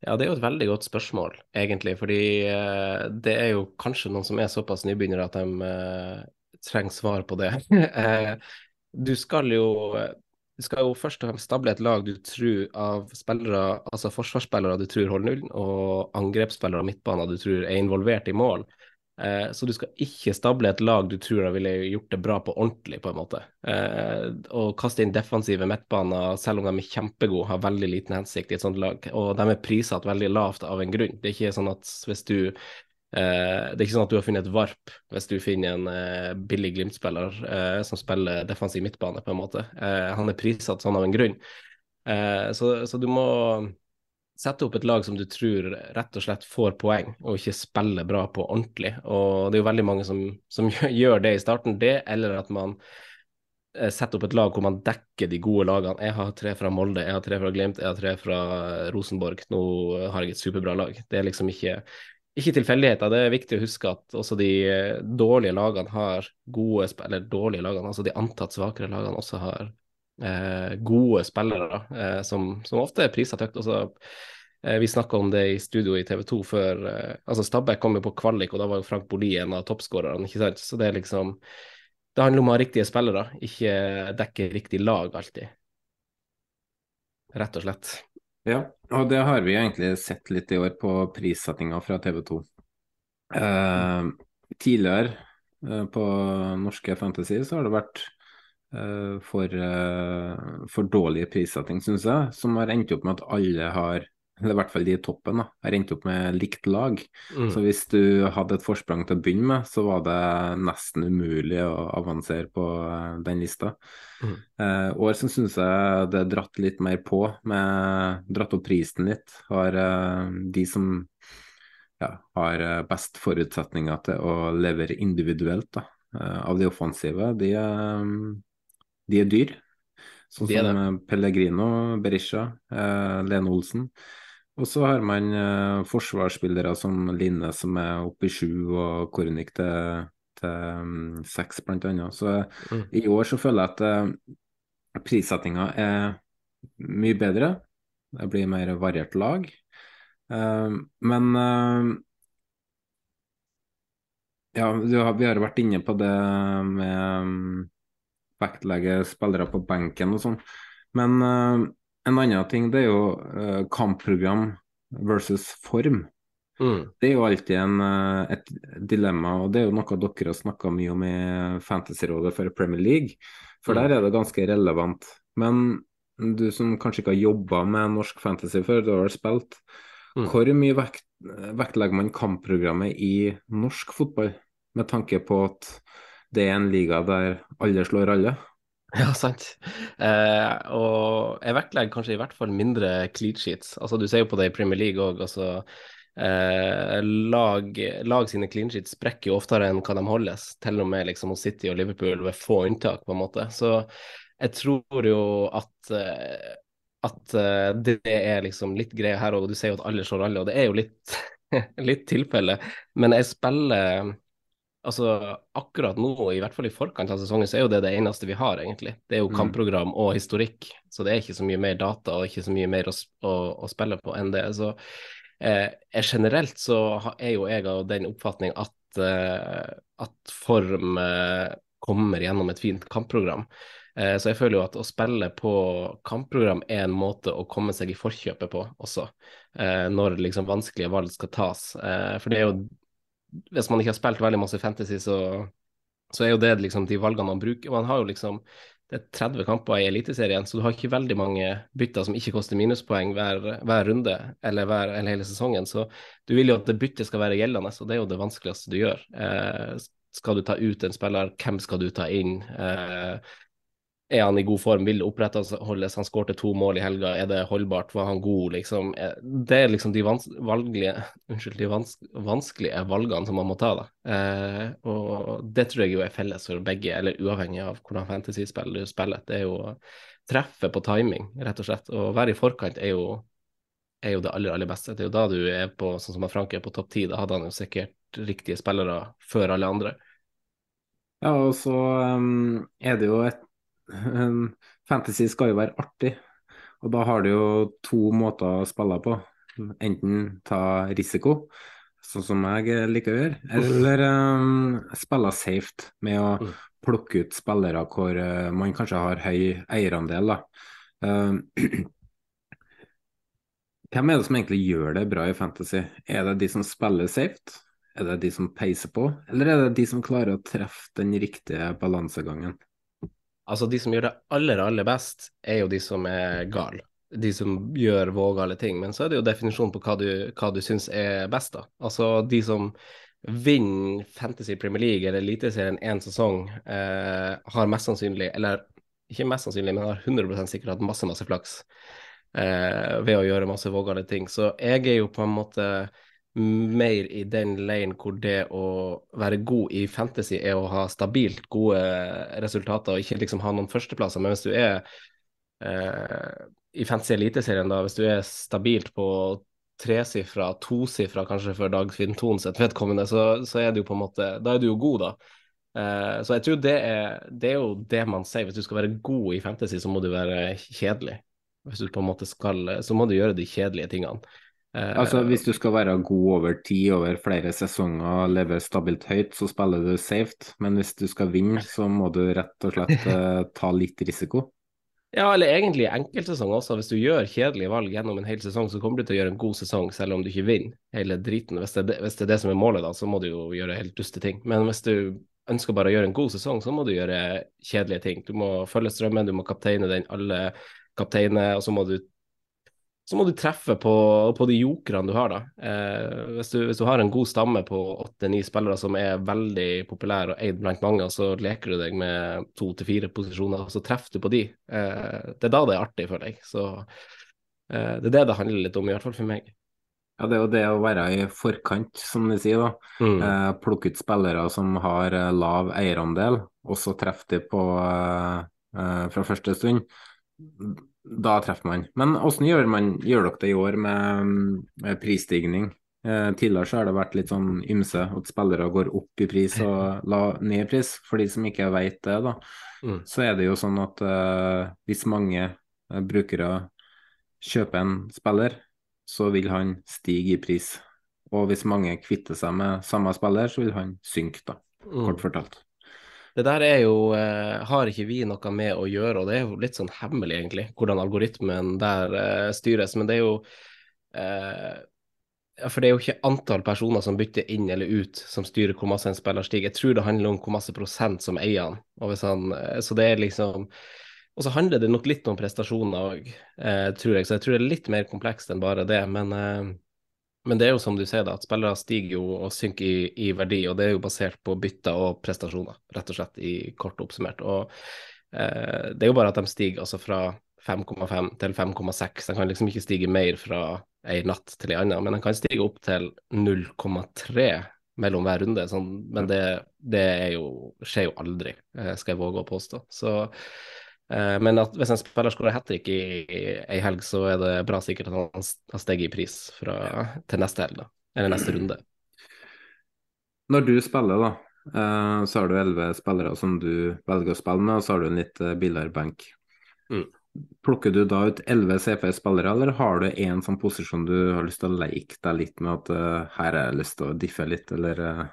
Ja, det er jo et veldig godt spørsmål, egentlig. Fordi eh, det er jo kanskje noen som er såpass nybegynnere at de eh, trenger svar på det. [laughs] Eh, du skal jo du skal jo først og fremst stable et lag du tror av spillere, altså forsvarsspillere du tror holder nullen, og angrepsspillere og midtbaner du tror er involvert i mål. Eh, så du skal ikke stable et lag du tror ville gjort det bra på ordentlig, på en måte. Eh, og kaste inn defensive midtbaner, selv om de er kjempegode, har veldig liten hensikt i et sånt lag. Og de er prissatt veldig lavt av en grunn. Det er ikke sånn at hvis du det er ikke sånn at du har funnet et varp hvis du finner en eh, billig Glimt-spiller eh, som spiller defensiv midtbane, på en måte. Eh, han er prissatt sånn av en grunn. Eh, så, så du må sette opp et lag som du tror rett og slett får poeng, og ikke spiller bra på ordentlig. Og det er jo veldig mange som, som [laughs] gjør det i starten, det, eller at man eh, setter opp et lag hvor man dekker de gode lagene. Jeg har tre fra Molde, jeg har tre fra Glimt, jeg har tre fra Rosenborg. Nå har jeg et superbra lag. Det er liksom ikke, ikke tilfeldigheter. Det er viktig å huske at også de eh, dårlige lagene har gode spillere, Eller dårlige lagene, altså de antatt svakere lagene også har eh, gode spillere eh, som, som ofte er priset høyt. Altså, eh, vi snakka om det i studio i TV 2 før eh, altså Stabæk kom jo på kvalik, og da var jo Frank Boli en av toppskårerne. Så det er liksom Det handler om å ha riktige spillere, ikke dekke riktig lag alltid. Rett og slett. Ja, og det har vi egentlig sett litt i år på prissettinga fra TV 2. Eh, tidligere eh, på norske Fantasy så har det vært eh, for, eh, for dårlig prissetting, syns jeg, som har endt opp med at alle har eller i hvert fall de i toppen, da, har endt opp med likt lag. Mm. Så hvis du hadde et forsprang til å begynne med, så var det nesten umulig å avansere på eh, den lista. Mm. Eh, år så syns jeg det er dratt litt mer på, med dratt opp prisen litt. Har eh, de som ja, har eh, best forutsetninger til å levere individuelt da, eh, av de offensive, de, er- de er dyr. Sånn som Pellegrino, Berisha, Lene Olsen. Og så har man eh, forsvarsspillere som Line, som er oppe i sju, og Kornik til, til um, seks, blant annet. Så Mm. i år så føler jeg at eh, prissettinga er mye bedre. Det blir mer variert lag. Eh, men eh, ja, har, vi har vært inne på det med um, vektlegge spillere på benken og sånn. Men eh, en annen ting det er jo uh, kampprogram versus form. Mm. Det er jo alltid en, eh, et dilemma, og det er jo noe dere har snakka mye om i Fantasyrådet for Premier League. For Mm. der er det ganske relevant. Men du som kanskje ikke har jobba med norsk fantasy før, du har vel spilt. Mm. Hvor mye vekt, vektlegger man kampprogrammet i norsk fotball, med tanke på at det er en liga der alle slår alle? [laughs] Ja, sant. Eh, og jeg vektlegger kanskje i hvert fall mindre clean sheets. Altså, du ser jo på det i Premier League òg. Altså, eh, lag, lag, sine clean sheets sprekker jo oftere enn hva de holdes. Til og med liksom hos City og Liverpool ved få unntak, på en måte. Så jeg tror jo at eh, at uh, det er liksom litt greia her òg. Du ser jo at alle slår alle, og det er jo litt, [laughs] litt tilfelle. Men jeg spiller altså akkurat nå, i hvert fall i forkant av sesongen, så er jo det det eneste vi har, egentlig. Det er jo mm. kampprogram og historikk, så det er ikke så mye mer data og ikke så mye mer å, å, å spille på enn det. Så eh, generelt så er jo jeg av den oppfatning at, eh, at form eh, kommer gjennom et fint kampprogram. Eh, så jeg føler jo at å spille på kampprogram er en måte å komme seg i forkjøpet på også, eh, når liksom vanskelige valg skal tas. Eh, for det er jo hvis man ikke har spilt veldig masse fantasy, så, så er jo det liksom de valgene man bruker. Man har jo liksom det er 30 kamper i Eliteserien, så du har ikke veldig mange bytter som ikke koster minuspoeng hver, hver runde eller, hver, eller, hele sesongen. Så du vil jo at det byttet skal være gjeldende, og det er jo det vanskeligste du gjør. Eh, skal du ta ut en spiller, hvem skal du ta inn? Eh, er han i god form? Vil det opprettholdes? Han skårte to mål i helga, er det holdbart? Var han god? Liksom? Eh, det er liksom de, valgelige, [laughs] unnskyld, de vans vanskelige valgene som man må ta. Da. Eh, og det tror jeg jo er felles for begge, eller uavhengig av hvordan fantasyspill du spiller. Det er jo å treffe på timing, rett og slett. Å være i forkant er jo, er jo det aller, aller beste. Det er jo da du er på, sånn som Frank er på topp ti. Da hadde han jo sikkert riktige spillere før alle andre. Ja, og så um, er det jo et Fantasy skal jo være artig, og da har du jo to måter å spille på. Enten ta risiko, sånn som jeg liker å gjøre, eller um, spille safe med å mm. plukke ut spillere hvor uh, man kanskje har høy eierandel. Uh, [clears throat] hvem er det som egentlig gjør det bra i Fantasy? Er det de som spiller safe? Er det de som peiser på, eller er det de som klarer å treffe den riktige balansegangen? Altså, de som gjør det aller, aller best, er jo de som er gale. De som gjør vågale ting. Men så er det jo definisjonen på hva du, hva du syns er best, da. Altså, de som vinner Fantasy Premier League eller Eliteserien én sesong, eh, har mest sannsynlig, eller ikke mest sannsynlig, men har 100 sikkert hatt masse, masse flaks eh, ved å gjøre masse vågale ting. Så jeg er jo på en måte mer i den lane hvor det å være god i fantasy er å ha stabilt gode resultater, og ikke liksom ha noen førsteplasser. Men hvis du er eh, i fantasy eliteserien, da, hvis du er stabilt på tresifra, tosifra kanskje for Dagfinn Thon sitt vedkommende, så, så, er du på en måte Da er du jo god, da. Eh, så jeg tror det er, det er jo det man sier. Hvis du skal være god i fantasy, så må du være kjedelig. Hvis du på en måte skal Så må du gjøre de kjedelige tingene. Eh, altså Hvis du skal være god over tid, over flere sesonger, leve stabilt høyt, så spiller du safe. Men hvis du skal vinne, så må du rett og slett uh, [laughs] ta litt risiko. Ja, eller egentlig enkeltsesong også. Hvis du gjør kjedelige valg gjennom en hel sesong, så kommer du til å gjøre en god sesong selv om du ikke vinner hele driten. Hvis det, hvis det er det som er målet, da, så må du jo gjøre helt duste ting. Men hvis du ønsker bare å gjøre en god sesong, så må du gjøre kjedelige ting. Du må følge strømmen, du må kapteine den alle kapteiner, og så må du så må du treffe på, på de jokerne du har, da. Eh, hvis, du, hvis, du, har en god stamme på åtte-ni spillere som er veldig populære og eid blant mange, og så leker du deg med to til fire posisjoner, og så treffer du på de. Eh, det er da det er artig for deg. Så eh, det er det det handler litt om, i hvert fall for meg. Ja, det er jo det å være i forkant, som de sier. da. Mm. Eh, plukke ut spillere som har eh, lav eierandel, og så treffe de på eh, fra første stund da treffer man. Men hvordan gjør, man, gjør dere det i år med, med prisstigning? Eh, tidligere så har det vært litt sånn ymse at spillere går opp i pris og [laughs] la ned i pris. For de som ikke vet det, da, mm. så er det jo sånn at eh, hvis mange eh, brukere kjøper en spiller, så vil han stige i pris. Og hvis mange kvitter seg med samme spiller, så vil han synke, da, mm. kort fortalt. Det der er jo, eh, har ikke vi noe med å gjøre, og det er jo litt sånn hemmelig, egentlig, hvordan algoritmen der eh, styres. Men det er jo eh, For det er jo ikke antall personer som bytter inn eller ut som styrer hvor masse en spiller stiger. Jeg tror det handler om hvor masse prosent som eier han. han så det er liksom og så handler det nok litt om prestasjoner òg, eh, tror jeg. Så jeg tror det er litt mer komplekst enn bare det. Men, eh, men det er jo som du sier, da, at spillere stiger jo og synker i, i, verdi. Og det er jo basert på bytter og prestasjoner, rett og slett, i kort oppsummert. Og eh, det er jo bare at de stiger altså fra 5,5 til 5,6. De kan liksom ikke stige mer fra ei natt til ei anna, men de kan stige opp til 0,3 mellom hver runde. Sånn, men det, det jo, skjer jo aldri, eh, skal jeg våge å påstå. Så men at hvis en spiller skårer hat trick i, ei helg, så er det bra sikkert at han har steget i pris fra, til neste helg, da. Eller neste runde. Når du spiller, da, eh, så har du elleve spillere som du velger å spille med, og så har du en litt eh, billigere benk. Mm. Plukker du da ut elleve CFS-spillere, eller har du en sånn posisjon du har lyst til å leke deg litt med at uh, her har jeg lyst til å diffe litt, eller uh...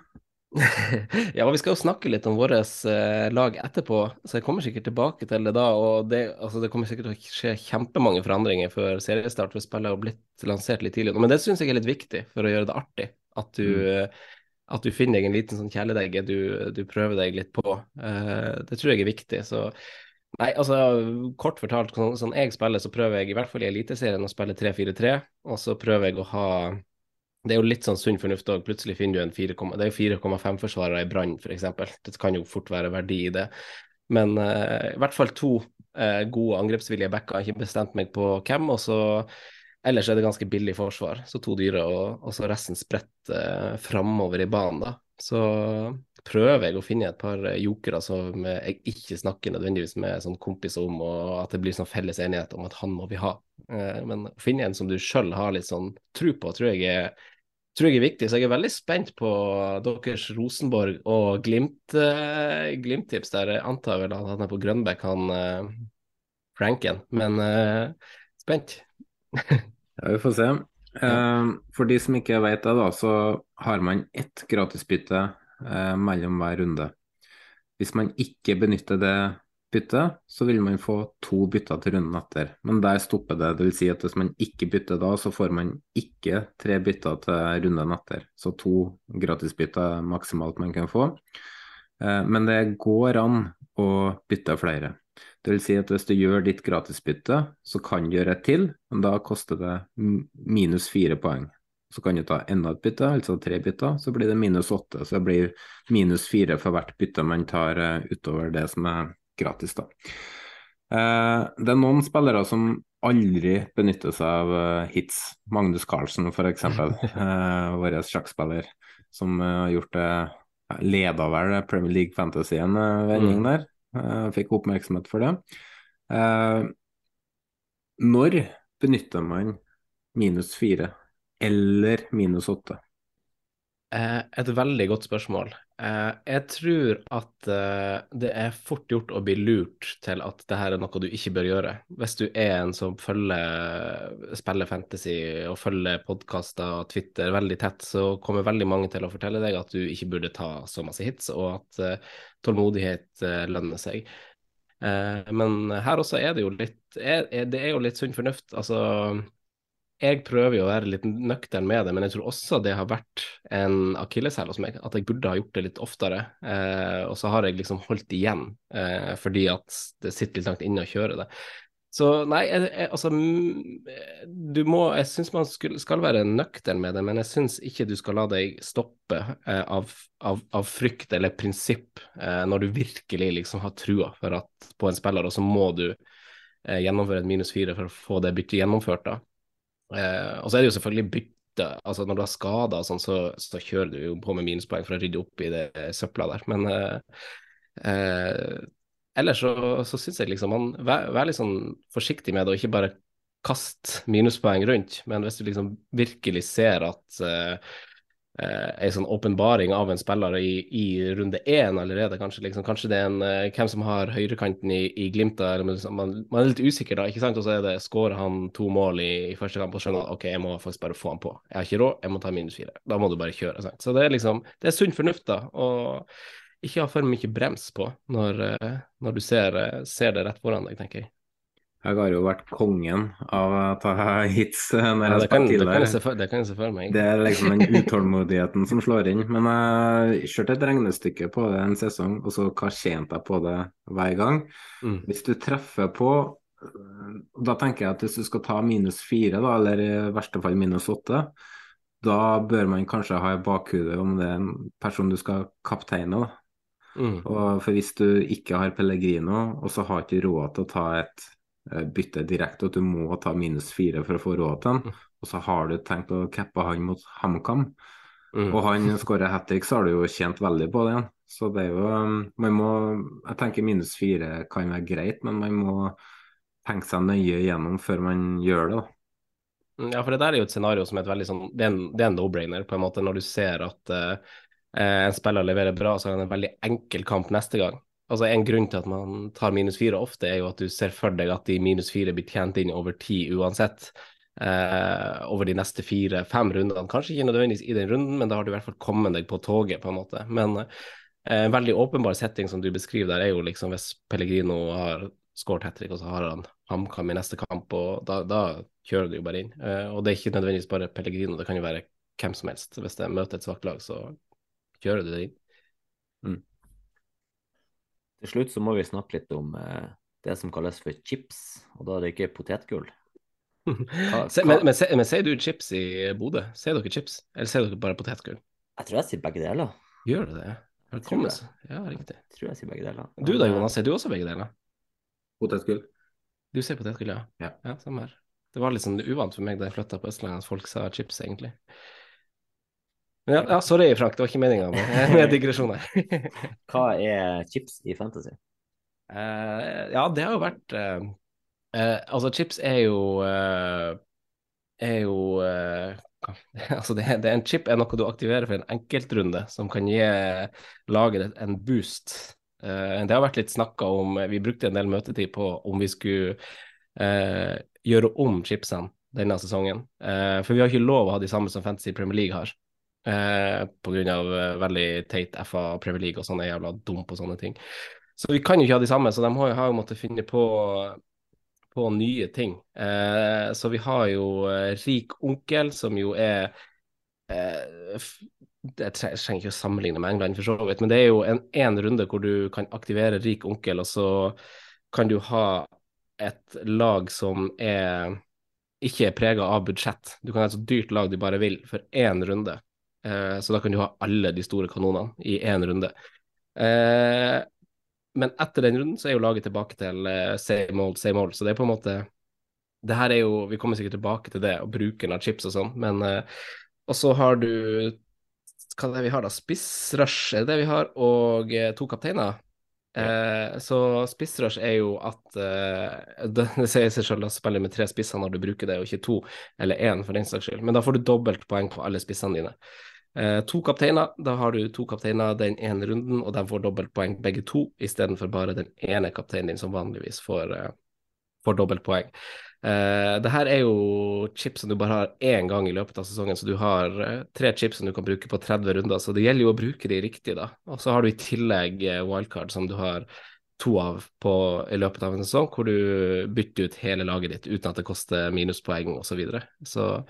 [laughs] ja, vi skal jo snakke litt om vårt eh, lag etterpå, så jeg kommer sikkert tilbake til det da. Og det, altså, det kommer sikkert til å skje kjempemange forandringer før seriestart, for spillet har blitt lansert litt tidligere. Men det syns jeg er litt viktig for å gjøre det artig. At du, mm. at du finner deg en liten sånn kjæledegge du, du, prøver deg litt på. Uh, det tror jeg er viktig. Så Nei, altså kort fortalt, sånn, sånn jeg spiller, så prøver jeg i hvert fall i Eliteserien å spille 3-4-3, og så prøver jeg å ha det er jo litt sånn sunn fornuft òg. Plutselig finner du en 4, det er jo 4,5-forsvarere i Brann, f.eks. Det kan jo fort være verdi i det. Men uh, i hvert fall to uh, gode angrepsvillige backer. Jeg har ikke bestemt meg på hvem. og så Ellers er det ganske billig forsvar, så to dyre, og, og så resten spredt uh, framover i banen. da. Så prøver jeg å finne et par jokere som jeg ikke snakker nødvendigvis med sånn kompiser om, og at det blir sånn felles enighet om at han må vi ha. Men å finne en som du sjøl har litt sånn tro på, tror jeg er tror jeg er viktig. Så jeg er veldig spent på deres Rosenborg og Glimt, uh, Glimt-tips der. Jeg antar vel at han er på Grønbekk, han uh, Franken. Men uh, spent. [laughs] ja, vi får se. Uh, for de som ikke vet det, da, så har man ett gratisbytte uh, mellom hver runde. Hvis man ikke benytter det bytte, så vil man få to bytter til runden etter. Men der stopper det. Dvs. Si at hvis man ikke bytter da, så får man ikke tre bytter til runden etter. Så to gratisbytter maksimalt man kan få. Eh, men det går an å bytte flere. Det vil si at hvis du gjør ditt gratisbytte, så kan du gjøre et til, men da koster det minus fire poeng. Så kan du ta enda et bytte, altså tre bytter, så blir det minus åtte. Så det blir minus fire for hvert bytte man tar eh, utover det som er gratis, da. Eh, det er noen spillere som aldri benytter seg av uh, hits. Magnus Carlsen f.eks., uh, [laughs] vår sjakkspiller, som har gjort det Leda vel Premier League Fantasy en vending mm. der. Fikk oppmerksomhet for det. når benytter man minus fire eller minus åtte? et veldig godt spørsmål. Uh, jeg tror at uh, det er fort gjort å bli lurt til at det her er noe du ikke bør gjøre. Hvis du er en som følger, spiller fantasy og følger podkaster og Twitter veldig tett, så kommer veldig mange til å fortelle deg at du ikke burde ta så masse hits, og at tålmodighet lønner seg. men her også er det jo litt Det er jo litt sunn fornuft. Altså jeg prøver jo å være litt nøktern med det, men jeg tror også det har vært en akilleshæl hos meg. At jeg burde ha gjort det litt oftere. Eh, og så har jeg liksom holdt igjen eh, fordi at det sitter litt langt inne å kjøre det. Så nei, jeg, jeg, altså Du må Jeg syns man skal, skal være nøktern med det, men jeg syns ikke du skal la deg stoppe eh, av, av, av, frykt eller prinsipp eh, når du virkelig liksom har trua for at, på en spiller, og så må du eh, gjennomføre et minus fire for å få det byttet gjennomført. da. Eh, og så er det jo selvfølgelig bytte. altså Når du har skader sånn, så, så, kjører du jo på med minuspoeng for å rydde opp i det søpla der. Men eh, eh, ellers så, så syns jeg liksom man vær, vær, litt sånn forsiktig med det, og ikke bare kast minuspoeng rundt. Men hvis du liksom virkelig ser at eh, eh, sånn åpenbaring av en spiller i, i runde én allerede. Kanskje, liksom, kanskje det er en eh, hvem som har høyrekanten i, i Glimt. Eller, man, man, er litt usikker da, ikke sant? Og så er det skårer han to mål i, i første kamp og skjønner at OK, jeg må faktisk bare få han på. Jeg har ikke råd, jeg må ta minus fire. Da må du bare kjøre. Sant? Så det er liksom, det er sunn fornuft, da. Og ikke ha for mye brems på når, eh, når du ser, ser det rett foran deg, tenker jeg. Jeg har jo vært kongen av å ta hits når Ja, jeg det, har kan, spilt det, kan tidligere. det kan jeg se for meg. Det er liksom den utålmodigheten som slår inn. Men jeg kjørte et regnestykke på det en sesong, og så hva tjente jeg på det hver gang? Mm. Hvis du treffer på øh, Da tenker jeg at hvis du skal ta minus fire, da, eller i verste fall minus åtte, da bør man kanskje ha i bakhudet om det er en person du skal kapteine. da. Mm. For hvis du ikke har Pellegrino, og så har ikke råd til å ta et eh, bytte direkte, at du må ta minus fire for å få råd til han. og så har du tenkt å cappe han mot HamKam, Mm. og han skårer hat trick, så har du jo tjent veldig på det. Så det er jo um, Man må Jeg tenker minus fire kan være greit, men man må tenke seg nøye gjennom før man gjør det, da. Mm, Ja, for det der er jo et scenario som er et veldig sånn Det er en, en no-brainer, på en måte, når du ser at eh, eh, en spiller leverer bra, så er det en veldig enkel kamp neste gang. Altså En grunn til at man tar minus fire ofte, er jo at du ser for deg at de minus fire blir tjent inn over ti uansett. Eh, over de neste fire-fem rundene. Kanskje ikke nødvendigvis i den runden, men da har du i hvert fall kommet deg på toget, på en måte. Men eh, en veldig åpenbar setting som du beskriver der, er jo liksom hvis Pellegrino har skåret hat trick, og så har han HamKam i neste kamp, og da, da kjører du jo bare inn. Eh, og det er ikke nødvendigvis bare Pellegrino, det kan jo være hvem som helst. Hvis det møter et svakt lag, så kjører du det inn. Til slutt så må vi snakke litt om eh, det som kalles for chips, og da er det ikke potetgull. [laughs] Hva- hva- men, men, men sier du chips i Bodø? Sier dere chips, eller sier dere bare potetgull? Jeg tror jeg sier begge deler. Gjør det det? Velkommen. Ja, riktig. Jeg tror jeg sier begge deler. Du da, Jonas, sier du også begge deler? Potetgull. Du sier potetgull, ja. Ja. ja samme her. Det var litt sånn uvant for meg da jeg flytta på Østlandet at folk sa chips, egentlig. Ja, ja, sorry Frank, det var ikke meninga med, med [laughs] digresjoner. Hva er chips i fantasy? Uh, ja, det har jo vært uh, uh, Altså, chips er jo Er jo [laughs] Altså, det, det er en chip er noe du aktiverer for en enkeltrunde, som kan gi laget en boost. Det har vært litt snakka om Vi brukte en del møtetid på om vi skulle gjøre om chipsene denne sesongen. For vi har ikke lov å ha de samme som Fantasy Premier League har. Eh, av eh, veldig teit FA Premier League og sånn er jævla dum på sånne ting. Så vi kan jo ikke ha de samme, så de har, jo- har jo måttet finne på, på nye ting. Eh, så vi har jo eh, Rik onkel, som jo er eh, jeg trenger ikke å sammenligne med England, for så vidt, men det er jo en, en runde hvor du kan aktivere Rik onkel, og så kan du ha et lag som er ikke er prega av budsjett. Du kan ha et så dyrt lag du bare vil, for én runde. Eh, så da kan du ha alle de store kanonene i én runde. Eh, men etter den runden så er jo laget tilbake til eh, same old, same old. Så det er på en måte Det her er jo Vi kommer sikkert tilbake til det og bruken av chips og sånn, men Og så har du Hva er det vi har, da? Spissrush er det vi har, og to kapteiner. Eh, så spissrush er jo at eh, det, det sier seg selv å spiller med tre spisser når du bruker det, og ikke to eller én for den saks skyld. Men da får du dobbelt poeng på alle spissene dine. Eh, to kapteiner, da har du to kapteiner den ene runden, og de får dobbeltpoeng begge to, istedenfor bare den ene kapteinen din som vanligvis får, eh, får dobbeltpoeng. Eh, det her er jo chips som du bare har én gang i løpet av sesongen, så du har tre chips som du kan bruke på 30 runder, så det gjelder jo å bruke de riktig, da. Og så har du i tillegg wildcard, som du har to av på, i løpet av en sesong, hvor du bytter ut hele laget ditt uten at det koster minuspoeng osv. Så, videre. så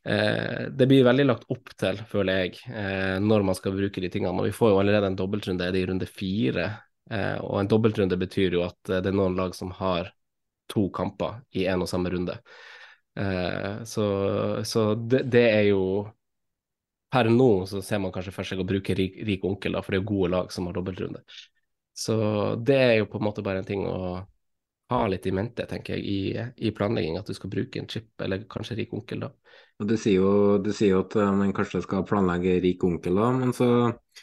det blir veldig lagt opp til, føler jeg, eh, når man skal bruke de tingene. Og vi får jo allerede en dobbeltrunde, er det i runde fire? Eh, og en dobbeltrunde betyr jo at eh, det er noen lag som har to kamper i en og samme runde. Eh, så så det, det er jo Per nå så ser man kanskje for seg å bruke rik, rik onkel, da, for det er jo gode lag som har dobbeltrunde. Så det er jo på en måte bare en ting å ha litt i mente, tenker jeg, i, i planlegging, at du skal bruke en chip, eller kanskje rik onkel, da. Og det sier jo, det sier jo at eh, man kanskje skal planlegge rik onkel, da, men så eh,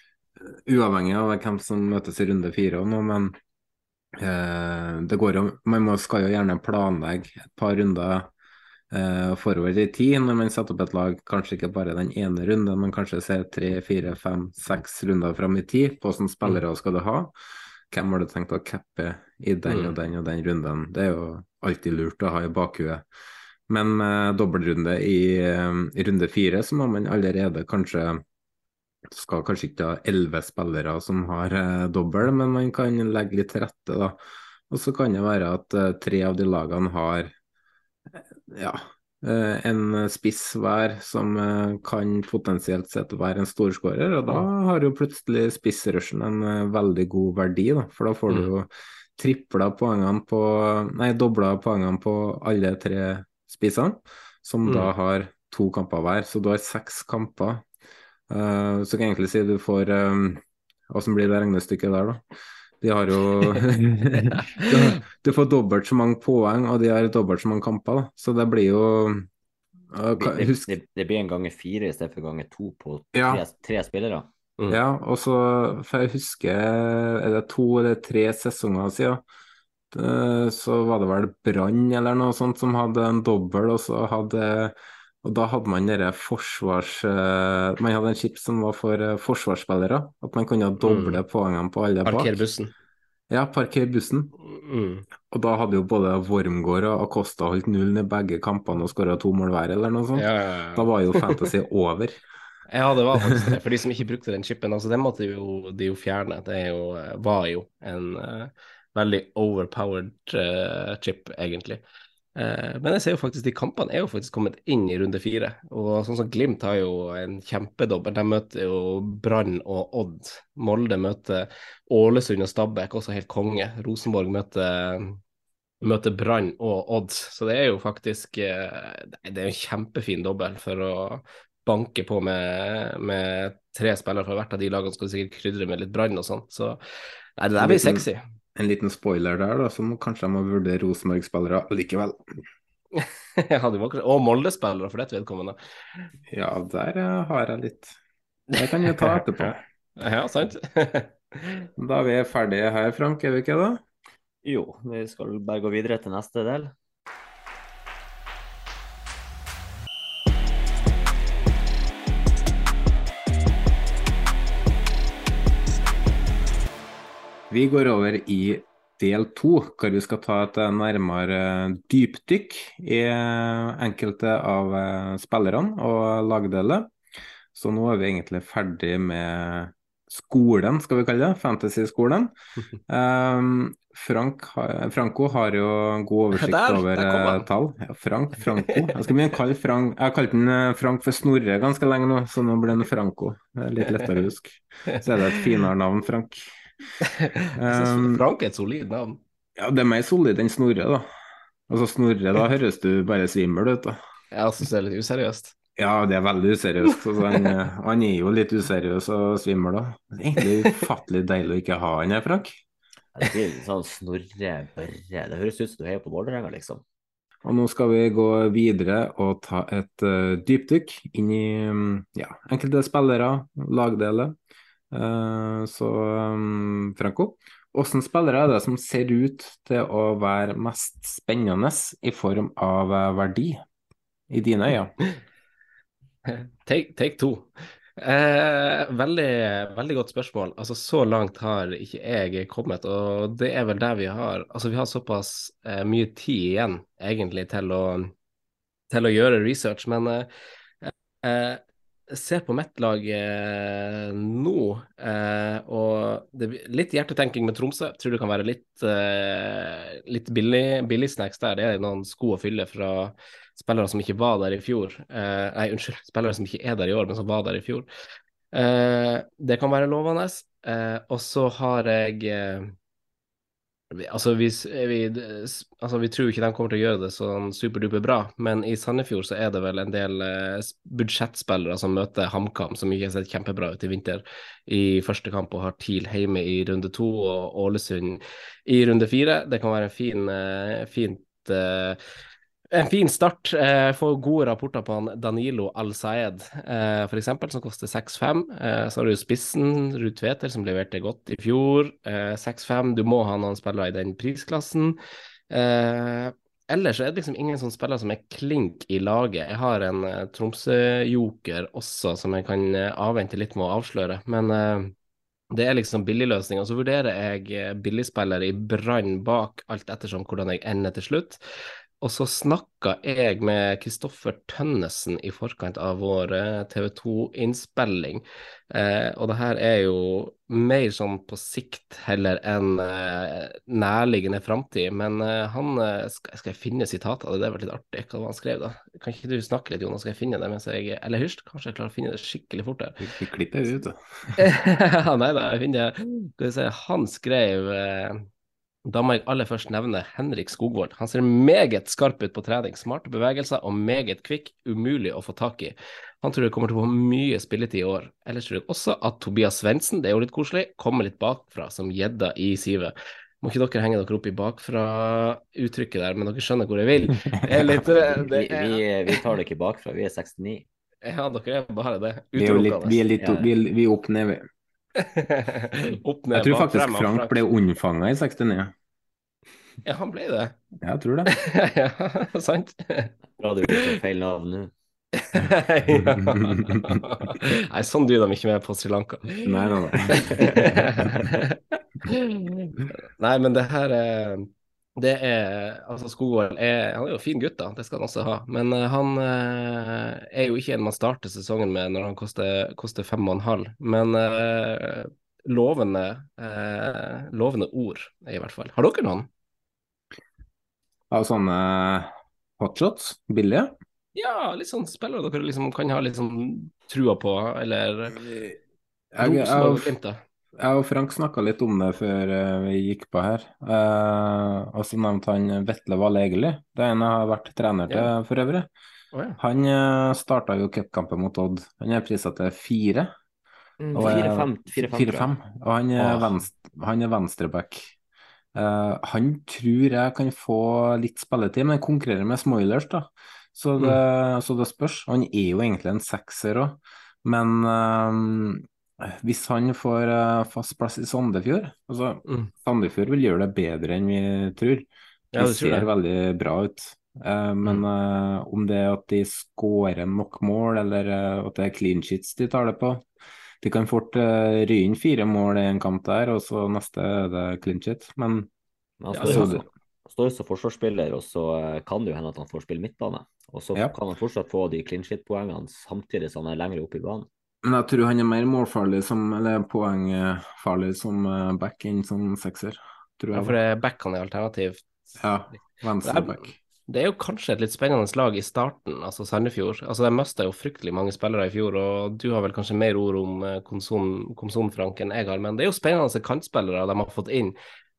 Uavhengig av hvem som møtes i runde fire noe, men eh, det går jo Man må, skal jo gjerne planlegge et par runder eh, forover i tid når man setter opp et lag, kanskje ikke bare den ene runden, men kanskje se tre, fire, fem, seks runder fram i tid. Hvilke spillere skal du ha? Hvem har du tenkt å cappe i den og den og den runden? Det er jo alltid lurt å ha i bakhuet. Men med dobbeltrunde i, eh, i runde fire, så må man allerede kanskje skal kanskje ikke ha elleve spillere som har eh, dobbel, men man kan legge litt til rette da, Og så kan det være at eh, tre av de lagene har ja, uh, en spiss hver som kan potensielt sett være en storskårer, og da har jo plutselig spissrushen en veldig god verdi, da, for da får du jo tripla poengene på Nei, dobla poengene på alle tre spissene, som mm. da har to kamper hver. Så du har seks kamper. så kan jeg egentlig si du får Åssen blir det regnestykket der, da? De har jo [laughs] Du får dobbelt så mange poeng, og de har dobbelt så mange kamper, da. Så det blir jo det, Det, det, blir en ganger fire i stedet for ganger to på tre, ja. tre spillere. Mm. Ja, og så For jeg husker er det to eller tre sesonger siden, så var det vel Brann eller noe sånt som hadde en dobbel, og så hadde og da hadde man dere forsvars... Uh, man hadde en chip som var for uh, forsvarsspillere. At man kunne doble mm. poengene på alle bak. Parker bussen. Ja, parker bussen. Mm. Og da hadde jo både Wormgård og Acosta holdt nullen i begge kampene og skåra to mål hver, eller noe sånt. Ja, ja, ja. Da var jo Fantasy over. Ja, det var faktisk det. For de som ikke brukte den chipen, altså den måtte jo, de jo fjerne. Det jo, var jo en uh, veldig overpowered uh, chip, egentlig. Uh, men jeg ser jo faktisk de kampene er jo faktisk kommet inn i runde fire. Og sånn som Glimt har jo en kjempedobbel. De møter jo Brann og Odd. Molde møter Ålesund og Stabæk, også helt konge. Rosenborg møter, møter Brann og Odd. Så det er jo faktisk eh, Det er en kjempefin dobbel for å banke på med, med tre spillere fra hvert av de lagene. Skal sikkert krydre med litt Brann og sånn. Så nei, det der blir sexy en liten spoiler der, da, som kanskje de må vurdere Rosenborg-spillere likevel. [laughs] ja, du må, og Molde-spillere for dette vedkommende. Ja, der uh, har jeg litt. Det kan vi ta etterpå. [laughs] ja, sant. da er vi ferdige her, Frank, er vi ikke det? Jo, vi skal bare gå videre til neste del. Vi går over i del to, hvor vi skal ta et nærmere dypdykk i enkelte av spillerne og lagdeler. Så nå er vi egentlig ferdig med skolen, skal vi kalle det. Fantasy-skolen. Um, [laughs] Frank, Franco har jo god oversikt der, over der eh, tall. Ja, Frank, Franco. Jeg skal begynne å kalle Frank Jeg har kalt den eh, Frank for Snorre ganske lenge nå, så nå blir den Franco. Det er litt lettere å huske. Så er det et finere navn, Frank. Um, Frank er et solid navn. Ja, det er mer solid enn Snorre, da. Altså Snorre, da høres du bare svimmel ut, da. Jeg syns det er litt useriøst. Ja, det er veldig useriøst. Altså, han, han, er jo litt useriøs og svimmel, da. Det er egentlig ufattelig deilig å ikke ha han her, Frank. Det blir sånn Snorre Børre Det høres ut som du heier på Vålerenga, liksom. Og nå skal vi gå videre og ta et uh, dypdykk inn i um, ja, enkelte spillere, lagdeler. Eh, så um, Franco, hvilke spillere er det som ser ut til å være mest spennende i form av eh, verdi, i dine øyne? [laughs] Take, take to. Eh, veldig, veldig godt spørsmål. Altså, så langt har ikke jeg kommet, og det er vel der vi har Altså, vi har såpass eh, mye tid igjen, egentlig, til å, til å gjøre research, men eh, eh ser på mitt lag eh, nå, eh, og det litt hjertetenking med Tromsø. Tror det kan være litt, eh, litt billig, billig, snacks der. Det er noen sko å fylle fra spillere som ikke var der i fjor. Eh, nei, unnskyld, [laughs] spillere som ikke er der i år, men som var der i fjor. Eh, det kan være lovende. Eh, og så har jeg Altså vi, vi, altså vi, tror ikke de kommer til å gjøre det sånn superduper bra, men i Sandefjord så er det vel en del eh, budsjettspillere som møter HamKam, som ikke har sett kjempebra ut i vinter i første kamp, og har TIL hjemme i runde to og Ålesund i runde fire. Det kan være en fin, eh, fint eh, en fin start. Eh, får gode rapporter på han Danilo Al-Saed, eh, f.eks., som koster 6-5. Eh, så har du spissen, Ruud Tveter, som leverte godt i fjor. Eh, 6-5. Du må ha noen spillere i den prisklassen. Eh, ellers er det liksom ingen sånne spillere som er klink i laget. Jeg har en eh, Tromsø-joker også, som jeg kan eh, avvente litt med å avsløre. Men eh, det er liksom billigløsninga. Så vurderer jeg billigspillere i Brann bak, alt ettersom hvordan jeg ender til slutt. Og så snakka jeg med Kristoffer Tønnesen i forkant av vår eh, TV 2-innspilling. Eh, og det her er jo mer sånn på sikt heller enn eh, nærliggende framtid. Men eh, han eh, skal, skal, jeg finne sitatet det? er vel litt artig hva han skrev, da. Kan ikke du snakke litt, Jonas? Skal jeg finne det mens jeg Eller hysj, kanskje jeg klarer å finne det skikkelig fort her. Vi klipper ut, da. [laughs] Nei da, jeg finner Skal vi se, han skrev eh, da må jeg aller først nevne Henrik Skogvold. Han ser meget skarp ut på trening, smarte bevegelser og meget kvikk, umulig å få tak i. Han tror det kommer til å få mye spilletid i år. Ellers tror jeg også at Tobias Svendsen, det er jo litt koselig, kommer litt bakfra som gjedda i sivet. Må ikke dere henge dere opp i bakfra-uttrykket der, men dere skjønner hvor jeg vil. [laughs] Litt, er... vi, vi, vi, tar det ikke bakfra, vi er 69. Ja, dere er bare det. Vi er, litt, vi er, litt, vi er, vi er opp ned, vi. [laughs] Opp, ned, jeg tror faktisk frem, Frank ble unnfanga i 69. Ja, han ble det. Jeg tror det. [laughs] ja, sant. Bra du ikke feil navn nå. [laughs] Nei, sånn dyr de ikke med på Sri Lanka. Nei, nei, nei. nei, men det her er det er Altså, Skogvold er, han er jo fin gutt, da, det skal han også ha. Men uh, han uh, er jo ikke en man starter sesongen med når han koster, koster fem og en halv. Men uh, lovende, lovende ord, i hvert fall. Har dere noen? Av sånne hotshots? Billige? Ja, litt sånn spillere dere liksom kan ha litt sånn trua på, eller jeg, jeg, jeg, jeg og Frank snakka litt om det før uh, vi gikk på her. Eh, og så nevnte han Vetle Valle Egeli. Det er en jeg har vært trener til ja. for øvrig. Oh, ja. Han eh, starta jo cupkampen mot Odd. Han er prisa til fire. Mm, Fire-fem. Og han er, oh. venstre, han er venstreback. Uh, han tror jeg kan få litt spilletid, men konkurrerer med Smoilers, da. Så det, mm. så det spørs. Han er jo egentlig en sekser òg, men uh, hvis han får uh, fast plass i Sandefjord altså mm. Sandefjord vil gjøre det bedre enn vi tror. Det ja, ser det. veldig bra ut. Uh, men uh, om det er at de skårer nok mål, eller at det er clean sheets de tar det på De kan fort ry inn fire mål i en kamp der, og så neste er det clean sheet. Men han står, ja, står som forsvarsspiller, og så kan det jo hende at han får spille midtbane. Og så ja. kan han fortsatt få de clean sheet-poengene samtidig som han er lenger oppe i banen. Men jeg tror han er mer målfarlig som, eller poengfarlig som eh, back enn som sekser. Tror jeg. Ja, for det er back han er alternativ. Ja, venstre back. Det er jo kanskje et litt spennende lag i starten, altså Sandefjord. Altså De mista jo fryktelig mange spillere i fjor, og du har vel kanskje mer ord om eh, Komson, Frank, enn jeg har. Men det er jo spennende kantspillere de har fått inn,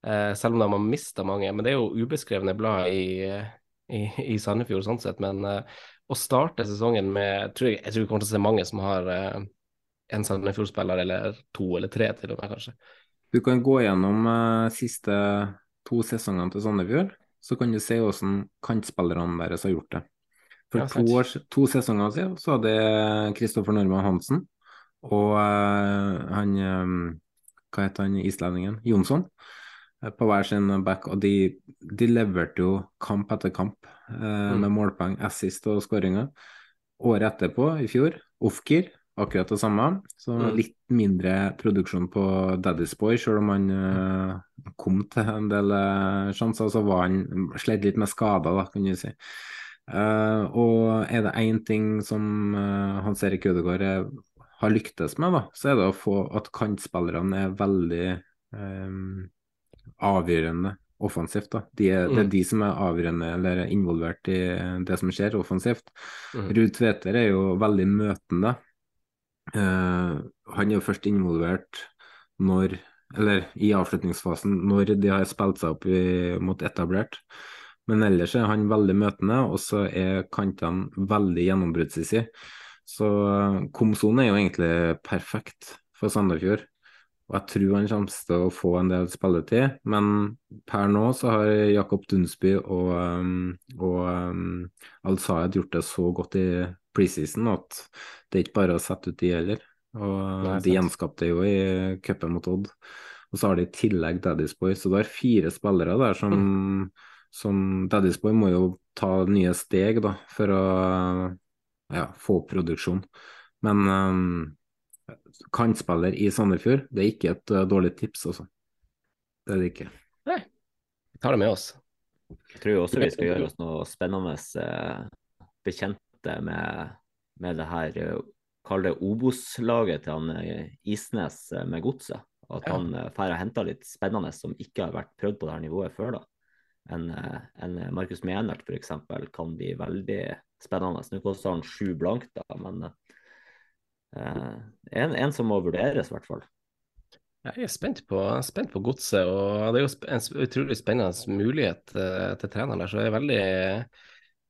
eh, selv om de har mista mange. Men det er jo ubeskrevne blad i, i, i Sandefjord sånn sett. Men å starte sesongen med tror jeg, jeg, tror vi kommer til å se mange som har en Sandefjord-spiller, eller to eller tre til og med, kanskje. Du kan gå gjennom uh, siste to sesongene til Sandefjord, så kan du se hvordan kantspillerne deres har gjort det. For ja, to, år, to, sesonger siden så hadde Kristoffer Normann Hansen og uh, han um, Hva heter han islendingen? Jonsson på hver sin back, og de, de leverte jo kamp etter kamp eh, mm. med målpoeng, assist og skåringer. Året etterpå, i fjor, Ofkir, akkurat det samme. Så mm. litt mindre produksjon på Daddy's Boy, selv om han uh, kom til en del uh, sjanser. Så var han slitt litt med skader, da, kan du si. Uh, og er det én ting som Hans Erik Ødegaard har lyktes med, da, så er det å få at kantspillerne er veldig um, avgjørende offensivt. da. De er, mm. Det er mm. de som er avgjørende eller involvert i det som skjer offensivt. Mm. Ruud Tveter er jo veldig møtende. Uh, han er jo først involvert når eller i avslutningsfasen når de har spilt seg opp i, mot etablert. Men ellers er han veldig møtende, og så er kantene veldig gjennombruddshissige. Så uh, Komson er jo egentlig perfekt for Sandefjord. Og jeg tror han kommer til å få en del spilletid, men per nå så har Jakob Dunsby og, um, og um, Al-Sayed gjort det så godt i preseason at det er ikke bare å sette ut de heller. Og Nei, de gjenskapte jo i cupen mot Odd. Og så har de i tillegg Daddy's Boy, så det er fire spillere der som, mm. som Daddy's Boy må jo ta nye steg da, for å ja, få produksjon. Men um, kantspiller i Sandefjord, det er ikke et uh, dårlig tips, altså. Det er det ikke. Nei, vi tar det med oss. Jeg tror jo også vi skal gjøre oss noe spennende eh, bekjente med, med det her eh, Kall det Obos-laget til han eh, Isnes eh, med godset. At Ja. han eh, får henter litt spennende som ikke har vært prøvd på det her nivået før. da. En, en Markus Menert f.eks. kan bli veldig spennende. Nå koster han sju blankt, da, men eh, en, en som må vurderes, i hvert fall. Jeg er spent på, spent på godset, og det er jo en utrolig spennende mulighet til treneren der. Så jeg er veldig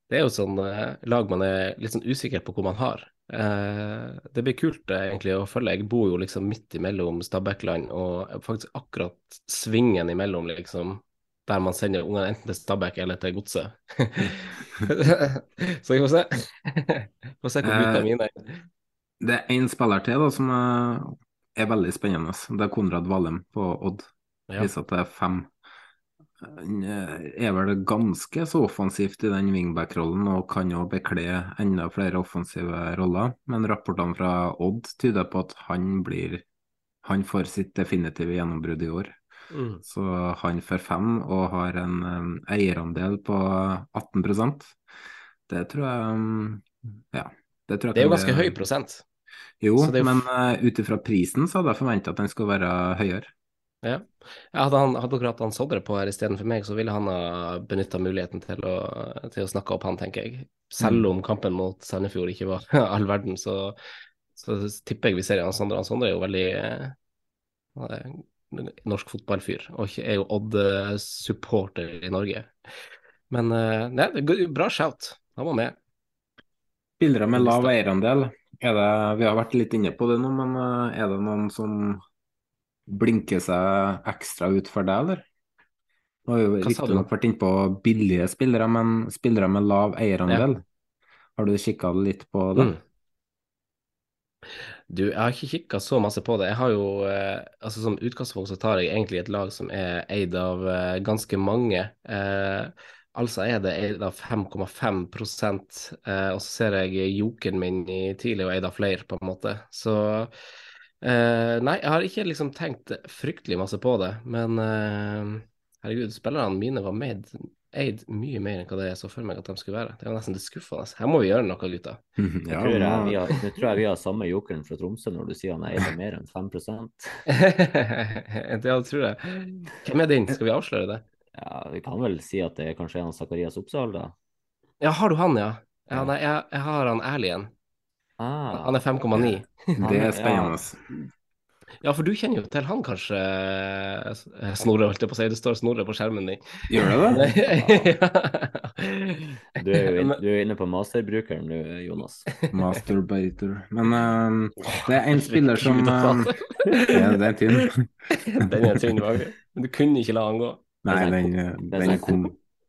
Det er jo sånn eh, lag man er litt sånn usikker på hvor man har. Eh, det blir kult eh, egentlig å følge. Jeg bor jo liksom midt imellom Stabækland og faktisk akkurat svingen imellom, liksom. Der man sender ungene enten til Stabæk eller til Godset. [laughs] Så vi får se. [laughs] Får se hvor gutta mine er. Det er én spiller til da, som er veldig spennende. Det er Konrad Valem på Odd. Ja. Viser at det er fem. Han eh, er vel ganske så offensivt i den wingback-rollen og kan jo bekle enda flere offensive roller. Men rapportene fra Odd tyder på at han blir Han får sitt definitive gjennombrudd i år. Mm. Så han får fem og har en um, eierandel på 18% Det tror jeg um, Ja. Det, tror jeg Det er jo ganske høy prosent. Jo, jo men uh, ut ifra prisen så hadde jeg forventa at den skulle være høyere. Ja. Hadde, han, hadde akkurat han Sondre på her istedenfor meg, så ville han ha benytta muligheten til å, til å snakke opp han, tenker jeg. Selv om kampen mot Sandefjord ikke var [laughs] all verden, så, så tipper jeg vi ser han Sondre. Han Sondre er jo veldig eh, norsk fotballfyr, og er jo Odd-supporter i Norge. Men eh, nei, bra shout. Han var med. Spillere med lav eierandel, er det, vi har vært litt inne på det nå, men uh, er det noen som blinker seg ekstra ut for deg, eller? Nå har jo riktignok vært innpå billige spillere, men spillere med lav eierandel. Har du kikka litt på det? Mm. Du, jeg har ikke kikka så masse på det. Jeg har jo, eh, altså Som utgangspunkt så tar jeg egentlig et lag som er eid av eh, ganske mange. Eh, altså er det eid av 5,5 eh, og så ser jeg jokeren min i tidlig og eid av flere, på en måte. Så eh, Nei, jeg har ikke liksom tenkt fryktelig masse på det, men uh, herregud, spillerne mine var made, eid mye mer enn hva det jeg så for meg at de skulle være. Det var nesten litt skuffende. Her må vi gjøre noe, gutta. [laughs] Ja, tror, jeg vi har, nå tror jeg vi har samme jokeren fra Tromsø når du sier han eier mer enn 5 [laughs] ja, det tror jeg. Hvem er din? Skal vi avsløre det? Ja, Vi kan vel si at det er kanskje han Zakarias Oppsal, da. Ja, har du han, ja? Ja, nei, jeg, jeg har han Erlien. Ah, Han er 5,9. Det er spennende. Ja, for du kjenner jo til han kanskje, eh, Snorre, holdt jeg på å si. Det står Snorre på skjermen din. Gjør det det? [laughs] Du er jo inn, du er inne på masterbrukeren nå, Jonas. Masterbater. Men um, det er en spiller [laughs] som uh, ja, Det er tynn. [laughs] Den er tynn, Vagre. Men du kunne ikke la han gå. Nei, Det er den, sånn- er den sånn- kom.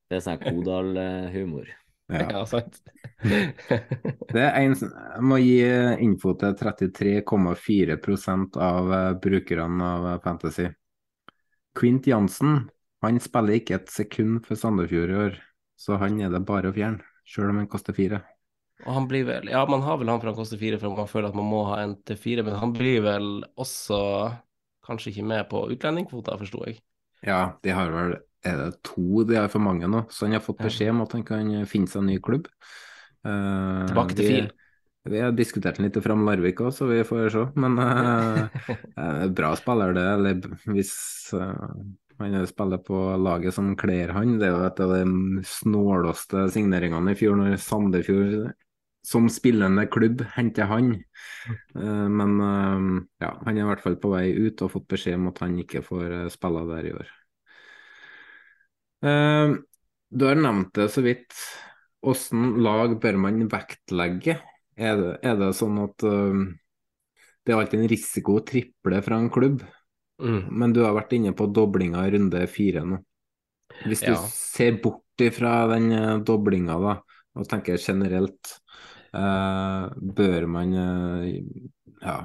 Det er sånn Kodal-humor. Ja. Ja, sant. [laughs] Det er en, som- jeg må gi info til 33,4% av eh, brukerne av eh, Fantasy. Quint Jansen han spiller ikke et sekund for Sandefjord i år, så han er det bare å fjerne, sjøl om han koster fire. Og han blir vel Ja, man har vel han for han koster fire, for man føler at man må ha en til fire, men han blir vel også kanskje ikke med på utlendingkvota, forsto jeg. Ja, de har vel Er det to de har for mange nå? Så han har fått beskjed om at han kan finne seg en ny klubb. Uh, Tilbake til vi- Fil. Vi har diskutert den litt fram Larvik òg, så vi får se. Men eh, [laughs] eh, bra spiller det. Eller hvis eh, han spiller på laget som kler han. Det er jo et av de snåleste signeringene i fjor, når Sandefjord som spillende klubb henter han. Eh, men eh, ja, han er i hvert fall på vei ut og har fått beskjed om at han ikke får eh, spille der i år. Eh, du har nevnt det så vidt. Hvordan lag bør man vektlegge? Er det, er det sånn at uh, det er alltid en risiko å triple fra en klubb? Mm. Men du har vært inne på doblinga i runde fire nå. Hvis du Ja. ser bort ifra den eh, doblinga, da, og tenker generelt, uh, bør man eh, ja,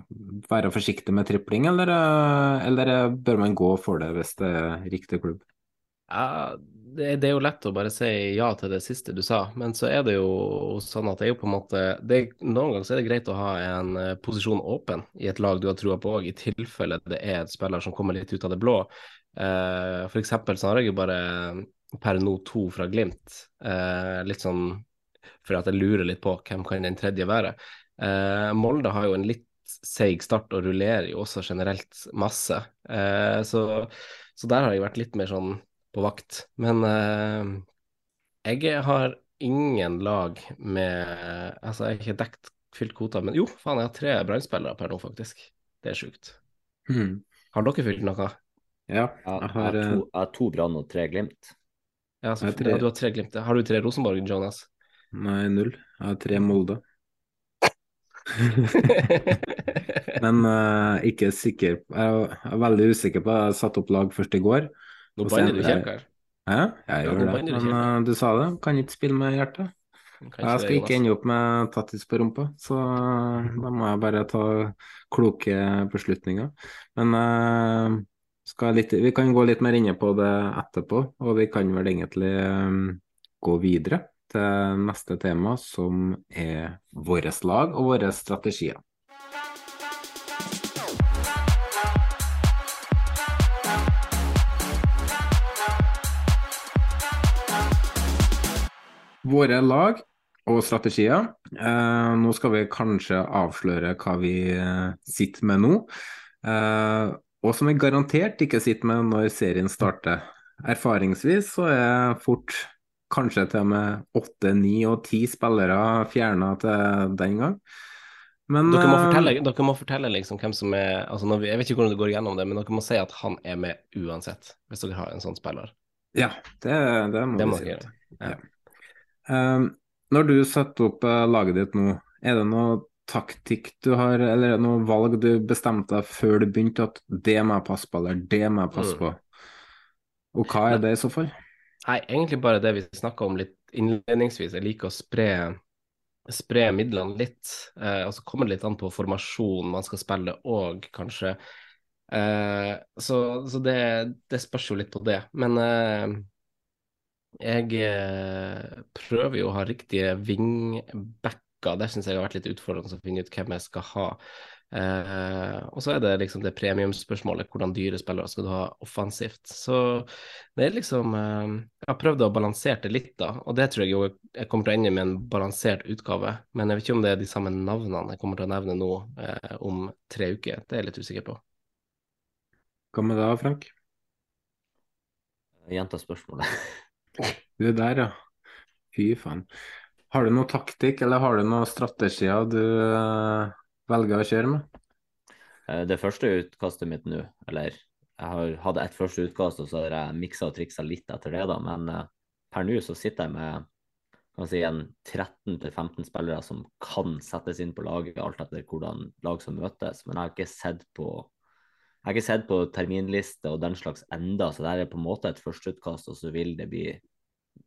være forsiktig med tripling, eller, eller bør man gå for det hvis det er riktig klubb? Ja, det, det er jo lett å bare si ja til det siste du sa, men så er det jo sånn at det er jo på en måte det, Noen ganger så er det greit å ha en eh, posisjon åpen i et lag du har trua på òg, i tilfelle det er et spiller som kommer litt ut av det blå. Uh, for eksempel så har jeg jo bare per nå to fra Glimt. uh, litt sånn for at jeg lurer litt på hvem kan den tredje være. Uh, Molde har jo en litt seig start og rullerer jo også generelt masse. Eh, så, så, der har jeg vært litt mer sånn på vakt. Men eh, jeg har ingen lag med Altså, jeg har ikke dekt fylt kvota, men jo, faen, jeg har tre brannspillere per nå, faktisk. Det er sjukt. Mm. Har dere fylt noe? Ja, jeg har, jeg har to, to Brann og tre Glimt. Ja, så, tre... ja, du har tre Glimt. Har du tre Rosenborg, Jonas? Nei, null. Jeg har tre Molde. [laughs] Men uh, ikke sikker Jeg er veldig usikker på Jeg satte opp lag først i går. Nå banner du kjekker. Hæ? Jeg gjør det. Men uh, du sa det, kan ikke spille med hjertet. Jeg skal ikke ende opp med tattis på rumpa, så uh, da må jeg bare ta kloke beslutninger. Men litt, vi kan gå litt mer inne på det etterpå, og vi kan vel egentlig um, gå videre til neste tema, som er vårt lag og våre strategier. Våre lag og strategier. Eh, nå skal vi kanskje avsløre hva vi eh, sitter med nå. Eh, og som vi garantert ikke sitter med når serien starter. Erfaringsvis så er fort kanskje til og med åtte, ni og ti spillere fjerna til den gang. Men, dere, må fortelle, dere må fortelle liksom hvem som er altså vi, Jeg vet ikke hvordan du går gjennom det, men dere må si at han er med uansett, hvis dere har en sånn spiller. Ja, det, det må det må si. Gjøre. Ja. Um, når du setter opp uh, laget ditt nå, er det noe taktikk du har, eller er det noe valg du bestemte deg før du begynte at det må jeg passe på, eller det må jeg passe mm. på? Og hva er det i så fall? Nei, egentlig bare det vi snakka om litt innledningsvis. Jeg liker å spre, spre midlene litt. Eh, og så kommer det litt an på formasjon man skal spille òg, kanskje. Eh, så, så det, det, spørs jo litt på det. Men eh, jeg eh, prøver jo å ha riktige vingbacker. Der syns jeg har vært litt utfordrende å finne ut hvem jeg skal ha. Eh, og så er det liksom det premiumspørsmålet, hvordan dyre spillere skal du ha offensivt. Så det er liksom eh, Jeg har prøvd å balansere det litt, da, og det tror jeg jo jeg kommer til å ende med en balansert utgave. Men jeg vet ikke om det er de samme navnene jeg kommer til å nevne nå eh, om tre uker. Det er jeg litt usikker på. Hva med deg, Frank? Gjenta spørsmålet. [laughs] du er der, ja. Fy faen. Har du noe taktikk, eller har du noen strategier du eh, velger å kjøre med? Eh, det første utkastet mitt nå, eller jeg har hatt et første utkast, og så har jeg miksa og triksa litt etter det, da. Men uh, per nå så sitter jeg med kan si, en 13-15 spillere som kan settes inn på laget, alt etter hvordan lag som møtes. Men jeg har ikke sett på jeg har ikke sett på terminliste og den slags enda, så det er på en måte et førsteutkast, og så vil det bli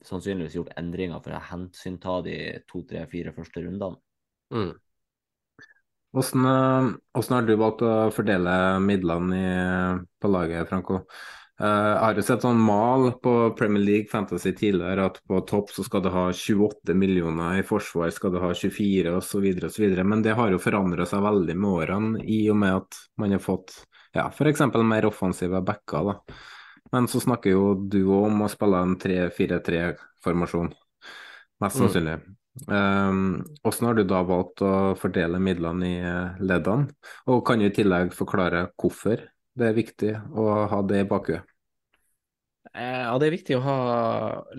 sannsynligvis gjort endringer for å hensynta de to, tre, fire første rundene. Mm. Hvordan, eh, hvordan, har du valgt å fordele midlene i, på laget, Franco? Uh, jeg har jo sett sånn mal på Premier League Fantasy tidligere at på topp så skal du ha 28 millioner, i forsvar skal du ha 24 osv. osv. Men det har jo forandra seg veldig med årene, i og med at man har fått ja, f.eks. mer offensive backer. da. Men så snakker jo du òg om å spille en 3-4-3-formasjon, mest mm. sannsynlig. Mm. Um, hvordan har du da valgt å fordele midlene i eh, leddene, og kan du i tillegg forklare hvorfor det er viktig å ha det i bakhuet? Eh, ja, det er viktig å ha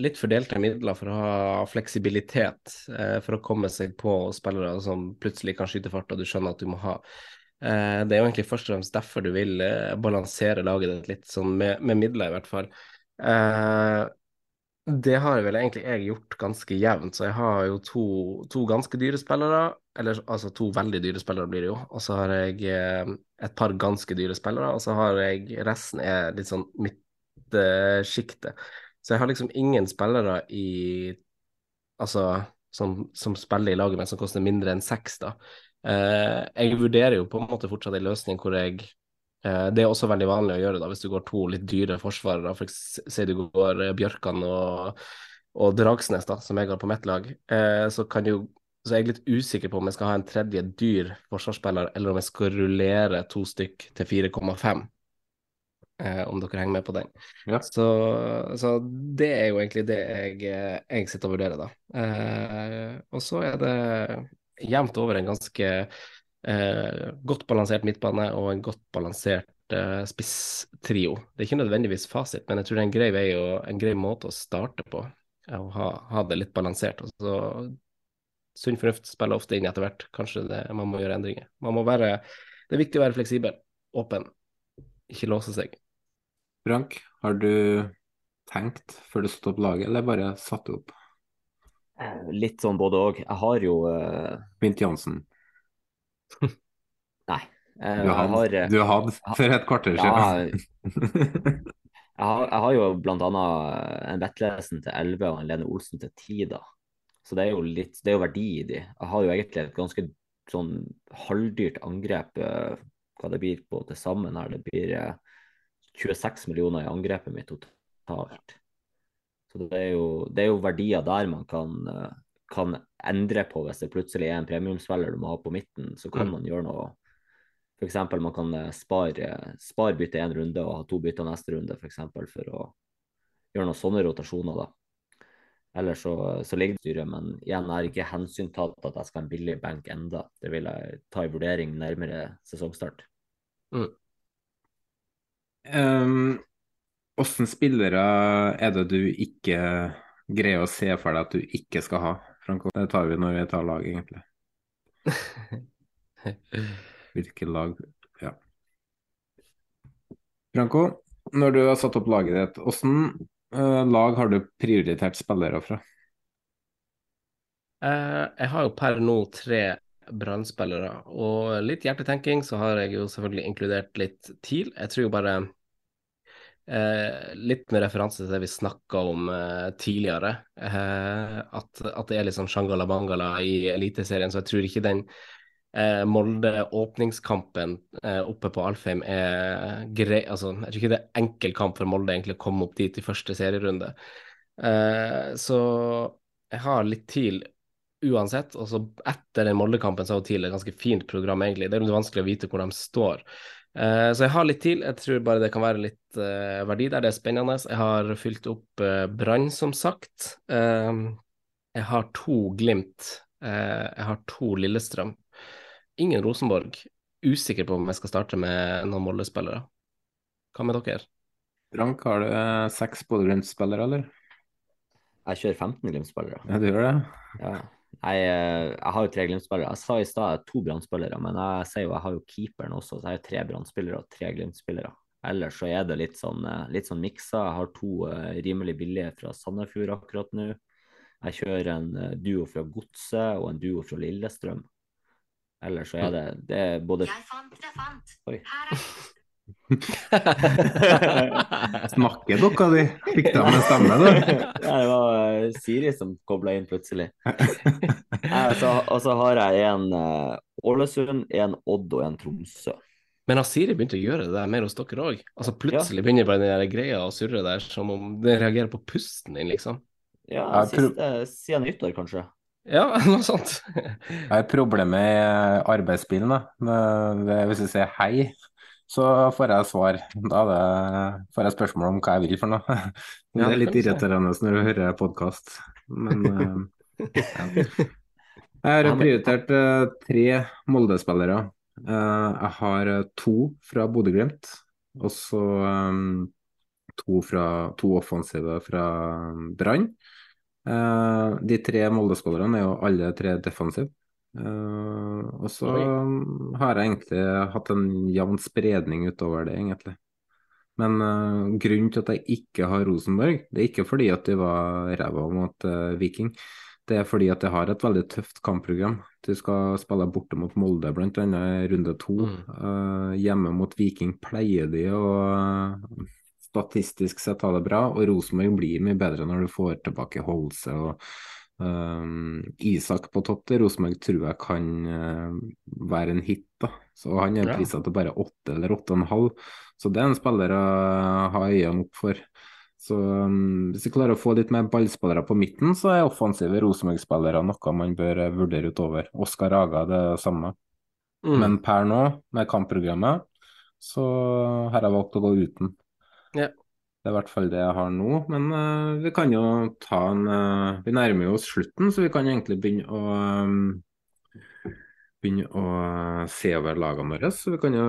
litt fordelte midler for å ha fleksibilitet. Eh, for å komme seg på spillere som plutselig kan skyte fart, og du skjønner at du må ha. Det er jo egentlig først og fremst derfor du vil balansere laget ditt litt, sånn med, med midler i hvert fall. Det har vel egentlig jeg gjort ganske jevnt, så jeg har jo to, to, ganske dyre spillere. Eller altså to veldig dyre spillere blir det jo. Og så har jeg eh, et par ganske dyre spillere, og så har jeg resten er litt sånn midtsjiktet. Så jeg har liksom ingen spillere i Altså som, som spiller i laget mitt som koster mindre enn seks, da. Eh, jeg vurderer jo på en måte fortsatt en løsning hvor jeg Eh, det er også veldig vanlig å gjøre da, hvis du går to litt dyre forsvarere. For si du går eh, Bjørkan og, og Dragsnes, da, som jeg har på mitt lag. Så, kan jo, så er jeg litt usikker på om jeg skal ha en tredje dyr forsvarsspiller, eller om jeg skal rullere to stykk til 4,5. eh, om dere henger med på den. Ja. Så, så det er jo egentlig det jeg, jeg sitter og vurderer, da. Eh, og så er det jevnt over en ganske eh, godt balansert midtbane og en godt balansert eh, spisstrio. Det er ikke nødvendigvis fasit, men jeg tror det er en grei vei og en grei måte å starte på. Å ha, ha det litt balansert. Og så sunn fornuft spiller ofte inn etter hvert. Kanskje det, man må gjøre endringer. Må være, det er viktig å være fleksibel, åpen, ikke låse seg. Frank, har du tenkt før du satte opp laget, eller bare satt det opp? Litt sånn både òg. Jeg har jo uh... Bint Jansen. [laughs] Nei. Uh, du har hatt uh, had for et kvarter siden. [laughs] jeg, har, jeg har jo annet en Vetlesen til 11 og en Lene Olsen til 10, da. Så det er jo litt, det er jo verdi i de. Jeg har jo egentlig et ganske sånn halvdyrt angrep, hva det blir på til sammen her. Det blir 26 millioner i angrepet mitt totalt. Så det er jo, det er jo verdier der man kan, kan, endre på hvis det plutselig er en premiumsvelger du må ha på midten. Så kan mm. man gjøre noe. F.eks. man kan spare, spare bytte én runde og ha to bytter neste runde, f.eks. For, eksempel, for å gjøre noen sånne rotasjoner. da. Eller så, så ligger det styret, men igjen har ikke hensyntatt at jeg skal ha en billig benk enda. Det vil jeg ta i vurdering nærmere sesongstart. Mm. Um, hvordan spillere er det du ikke greier å se for deg at du ikke skal ha, Franco? Det tar vi når vi tar lag, egentlig. [laughs] Hvilke lag Ja. Franco, når du har satt opp laget ditt, hvordan uh, lag har du prioritert spillere fra? Uh, jeg har jo per nå tre brann og litt hjertetenking så har jeg jo selvfølgelig inkludert litt TIL. Jeg tror jo bare uh, litt med referanse til det vi snakka om tidligere, at, at, det er litt sånn shangala-bangala i Eliteserien, så jeg tror ikke den eh, Molde-åpningskampen eh, oppe på Alfheim er grei altså, Jeg tror ikke det er enkel kamp for Molde egentlig å komme opp dit i første serierunde. Eh, så jeg har litt TIL uansett. Og så etter den Molde-kampen så har TIL et ganske fint program, egentlig. Det er litt vanskelig å vite hvor de står. Uh, så jeg har litt TIL. Jeg tror bare det kan være litt uh, verdi der. Det er spennende. Jeg har fylt opp uh, Brann, som sagt. jeg har to Glimt. jeg har to Lillestrøm ingen Rosenborg. Usikker på om jeg skal starte med noen Molde-spillere. Hva med dere? Frank, har du seks Bodø-Glimt-spillere, eller? Jeg kjører 15 Glimt-spillere. Ja, du gjør det? Ja. Jeg, eh, jeg, har jo tre Glimt-spillere. Jeg sa i stad to Brann-spillere, men jeg sier jo jeg har jo keeperen også, så jeg har tre Brann-spillere og tre Glimt-spillere. Ellers så er det litt sånn, eh, litt sånn miksa. Jeg har to uh, rimelig billige fra Sandefjord akkurat nå. Jeg kjører en duo fra Godset og en duo fra Lillestrøm. Ellers så er det, det er både Jeg fant, jeg fant. Oi. Her er [laughs] Snakker dere de? Fikk de med stemme, du? ja, [laughs] det var eh, Siri som kobla inn plutselig. og så har jeg en uh, Ålesund, en Odd og en Tromsø. Men har Siri begynt å gjøre det der mer hos dere òg? Altså plutselig ja. begynner bare den der greia å surre der som om det reagerer på pusten din, liksom? Ja, siste, siden nyttår, kanskje. Ja, [laughs] noe sånt. Jeg har problemet i arbeidsbilen. da. Hvis jeg sier hei, så får jeg svar. Da det, får jeg spørsmål om hva jeg vil for noe. [laughs] Det er litt irriterende når du hører podkast. Men [laughs] eh, ja. Jeg har prioritert eh, tre Molde-spillere. Eh, jeg har to fra Bodø-Glimt, og så to, to offensive fra Brann. De tre Molde-spillerne er jo alle tre defensive. Uh, og så har jeg egentlig hatt en jevn spredning utover det, egentlig. Men uh, grunnen til at jeg ikke har Rosenborg, det er ikke fordi at de var ræva mot Viking. Det er fordi at jeg har et veldig tøft kampprogram. Du skal spille borte mot Molde, bl.a. i runde to. Mm. hjemme mot Viking pleier de å statistisk sett ha det bra, og Rosenborg blir mye bedre når du får tilbake Holse og um, Isak på topp. til Rosenborg tror jeg kan uh, være en hit. da. Så Han er prisa til bare åtte eller åtte og en halv, så det er en spiller å ha øynene opp for. Så um, Hvis vi klarer å få litt mer ballspillere på midten, så er offensive Rosenborg-spillere noe man bør vurdere utover. Oskar Aga det samme. Mm. Men per nå, med kampprogrammet, så har jeg valgt å gå uten. Ja. Det er i hvert fall det jeg har nå. Men uh, vi kan jo ta en uh, Vi nærmer oss slutten, så vi kan egentlig begynne å um, begynne å se over lagene våre. Så vi kan jo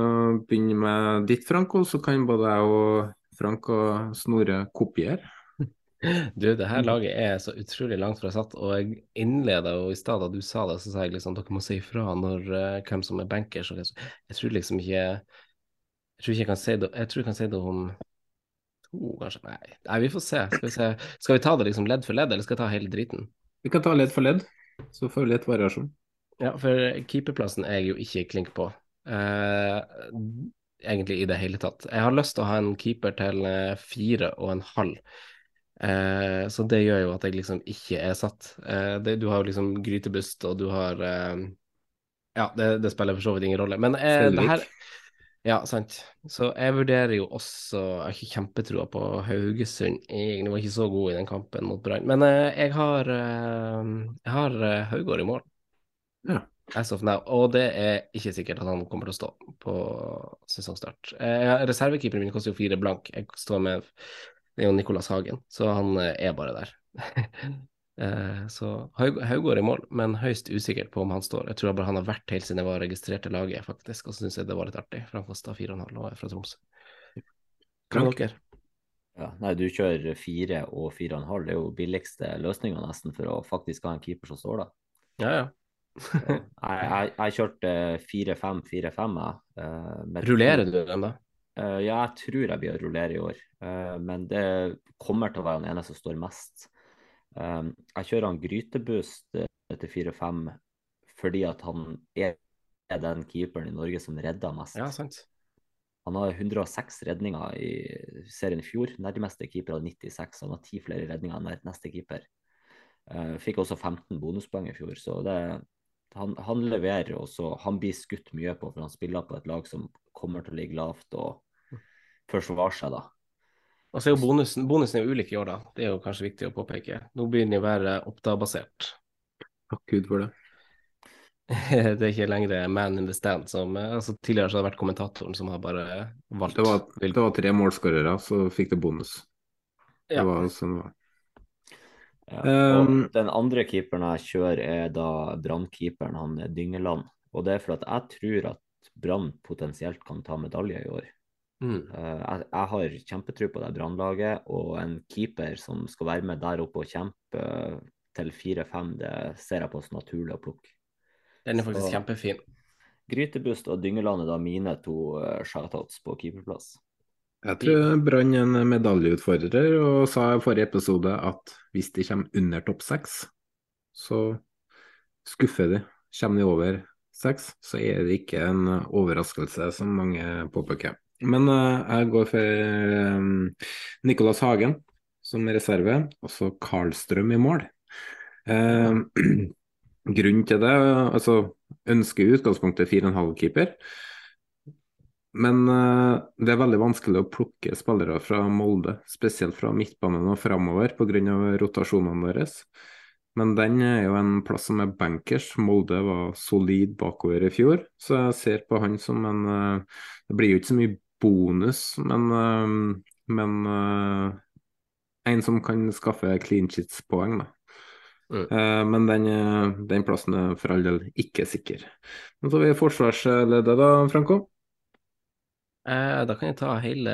begynne med ditt, Frank, og så kan både jeg og Frank og Snorre kopiere. Du, det her laget er så utrolig langt fra satt, og jeg innleda jo i stad da du sa det, så sa jeg liksom dere må si ifra når uh, hvem som er bankers. Jeg tror liksom ikke Jeg tror ikke jeg kan si det Jeg tror jeg kan si det om to, kanskje. Nei. Nei, vi får se. Skal vi, se. Skal vi ta det liksom ledd for ledd, eller skal vi ta hele driten? Vi kan ta ledd for ledd, så får vi litt variasjon. Ja, for keeperplassen er jeg jo ikke klink på. Uh, egentlig i det hele tatt. Jeg har lyst til å ha en keeper til uh, fire og en halv. Eh, så det gjør jo at jeg liksom ikke er satt. Det, du har jo liksom grytebust, og du har Ja, det, det, spiller for så vidt ingen rolle. Men det her ja, sant. Så jeg vurderer jo også Jeg har ikke kjempetroa på Haugesund, egentlig. Var ikke så god i den kampen mot Brann. Men uh, jeg har, jeg har uh, Haugård i mål. Ja. As of now. Og det er ikke sikkert at han kommer til å stå på sesongstart. Reservekeeperen min koster jo fire blank. Jeg står med Det er jo Nicolas Hagen, så han er bare der. [laughs] Eh, så Haugård i mål, men høyst usikker på om han står. Jeg tror bare han har vært helt siden jeg var registrert i laget, faktisk. Og så syns jeg det var litt artig, for han kosta 4,5 og er fra Tromsø. Hva med dere? Ja, nei, du kjører 4 og fire og en halv. Det er jo billigste løsninga nesten for å faktisk ha en keeper som står da. Ja, ja. jeg, jeg, jeg kjørte fire-fem, fire-fem. Uh, Rullerer du den, da? Ja, jeg tror jeg blir å rullere i år. Men det kommer til å være den ene som står mest. Um, jeg kjører han Gryteboost etter til 4-5 fordi at han er den keeperen i Norge som redder mest. Ja, sant. Han har 106 redninger i serien i fjor. Nærmeste keeper hadde 96. Han har ti flere redninger enn neste keeper. Uh, fikk også 15 bonuspoeng i fjor, så det, han, han, leverer. også, han blir skutt mye på, for han spiller på et lag som kommer til å ligge lavt og forsvare seg, da. Og så er jo bonusen, bonusen er jo ulik i år, da. Det er jo kanskje viktig å påpeke. Nå begynner den å være Oppda-basert. Takk Gud for det. [laughs] det er ikke lenger man in the stand som altså Tidligere så har det vært kommentatoren som har bare valgt. Det var, det var tre målskårere, så fikk det bonus. Ja. Det var sånn det var. Ja, og um, den andre keeperen jeg kjører, er da Brann-keeperen, han Dyngeland. Og det er for at jeg tror at Brann potensielt kan ta medalje i år. Mm. Uh, jeg, jeg, har kjempetro på det brannlaget, og en keeper som skal være med der oppe og kjempe til 4-5, det ser jeg på som naturlig å plukke. Den er faktisk Så, kjempefin. Grytebust og Dyngeland er da mine to uh, shoutouts på keeperplass. Jeg tror Brann er en medaljeutfordrer, og sa i forrige episode at hvis de kommer under topp seks, så skuffer de. Kommer de over seks, så er det ikke en overraskelse, som mange påpeker. Men uh, jeg går for um, Nicolas Hagen som reserve, og så Karlstrøm i mål. Uh, [clears throat] grunnen til det, altså ønsker i utgangspunktet 4,5-keeper. Men uh, det er veldig vanskelig å plukke spillere fra Molde, spesielt fra midtbanen og framover pga. rotasjonene deres. Men den er jo en plass som er bankers. Molde var solid bakover i fjor, så jeg ser på han som en Det blir jo ikke så mye bonus, men, uh, men uh, en som kan skaffe clean shits-poeng, da. Mm. Uh, men den, den, plassen er for all del ikke sikker. Men så har vi forsvarsleddet, da, Franco? Eh, da kan jeg ta hele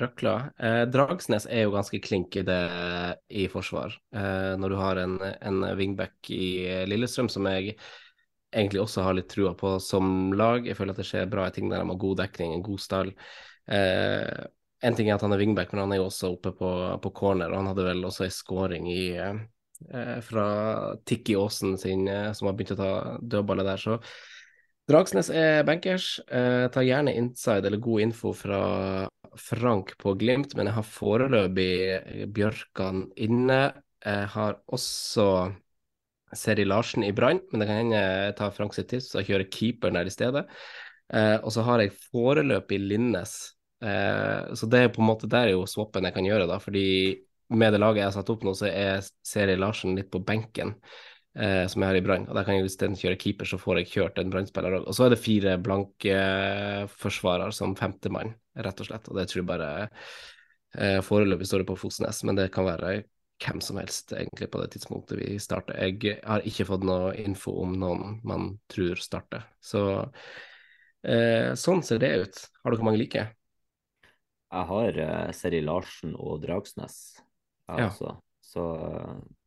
røkla. Eh, Dragsnes er jo ganske klink i det i forsvar. Eh, når du har en, en wingback i Lillestrøm som jeg egentlig også har litt trua på som lag. Jeg føler at det skjer bra ting der de har god dekning, en god stall. Eh, en ting er at han er wingback, men han er jo også oppe på, på corner. og Han hadde vel også ei scoring i, eh, fra Tikki Aasen sin, eh, som har begynt å ta dødballer der. Så Dragsnes er bankers. Eh, tar gjerne inside eller god info fra Frank på Glimt, men jeg har foreløpig Bjørkan inne. Jeg har også Seri Larsen i Brann, men det kan hende jeg tar Frank sitt tips og kjører keeperen der i stedet. Eh, og så har jeg foreløpig Linnes. Eh, så det er på en måte der er jo swappen jeg kan gjøre, da. Fordi med det laget jeg har satt opp nå, så er Seri Larsen litt på benken. Eh, som jeg har i Brann. Og der kan jeg isteden kjøre keeper, så får jeg kjørt en Brann-spiller òg. Og så er det fire blanke forsvarer forsvarere som femtemann, rett og slett. Og det tror jeg bare Eh, foreløpig står det på Fosnes, men det kan være hvem som helst egentlig på det tidspunktet vi starter. Jeg har ikke fått noe info om noen man tror starter. Så eh, sånn ser det ut. Har dere mange like? Jeg har uh, Seri Larsen og Dragsnes, jeg Ja. også. Så,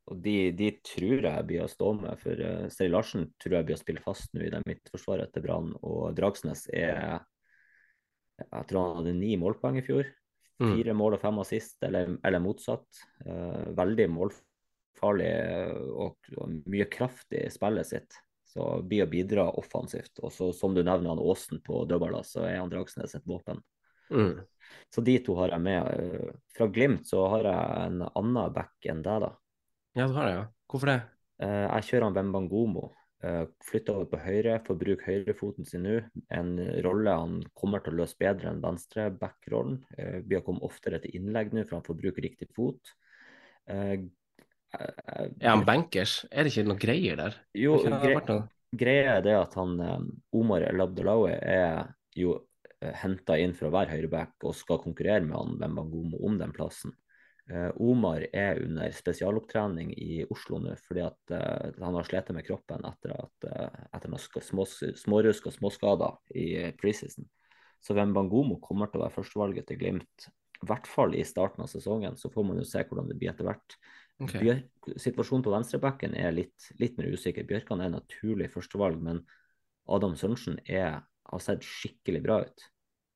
og de, de tror jeg blir å stå med, for uh, Seri Larsen tror jeg blir å spille fast nå i det midtforsvaret til Brann. Og Dragsnes er Jeg tror han hadde ni målpoeng i fjor. Mm. Fire mål og fem assist, eller, eller motsatt. Uh, veldig målfarlig og, og mye kraft i spillet sitt. Så blir å bidra offensivt. Og så som du nevner han Aasen på dødballer, så er han Dragsnes et våpen. Mm. Så de to har jeg med. Eh, Fra Glimt så har jeg en annen back enn deg, da. Ja, du har det, ja. Hvorfor det? Uh, Jeg kjører han Wembangomo. Eh, over på høyre, får bruke høyrefoten sin nå. En rolle han kommer til å løse bedre enn venstreback-rollen. Vi Blir å komme oftere til innlegg nå, for han får bruke riktig fot. Eh, eh, Er han bankers? Er det ikke noe greier der? Jo, Har noe? greia er det at han eh, Omar El Abdelawi er jo henta inn for å være høyreback og skal konkurrere med han Wembangomo om den plassen. Eh, Omar er under spesialopptrening i Oslo nå fordi at uh, han har slitt med kroppen etter, at, uh, etter noen små, smårusk og småskader i preseason. Så hvem Bangomo kommer til å være førstevalget til Glimt, i hvert fall i starten av sesongen. Så får man jo se hvordan det blir etter hvert. Okay. Bjørk, situasjonen på venstrebacken er litt, litt mer usikker. Bjørkan er naturlig førstevalg, men Adam Sørensen har sett skikkelig bra ut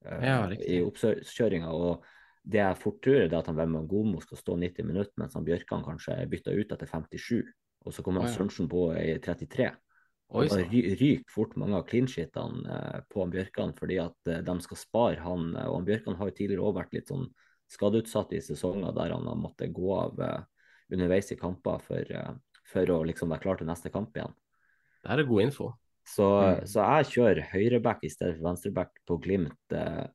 uh, Ja, i oppkjøringa. Og det jeg fort tror, er at han Wembangomo skal stå 90 minutter, mens han Bjørkan kanskje er bytta ut etter 57. Og så kommer han ja. Sørensen på i 33. Oi Og da ry- ryker fort mange av clean-shitene eh, på han Bjørkan fordi at eh, de skal spare han. eh, Og han Bjørkan har jo tidligere også vært litt sånn skadeutsatt i sesonger der han har måttet gå av underveis i kamper for, for å liksom være klar til neste kamp igjen. Det her er god info. Så, Mm. så jeg kjører høyreback i stedet for venstreback på Glimt, eh,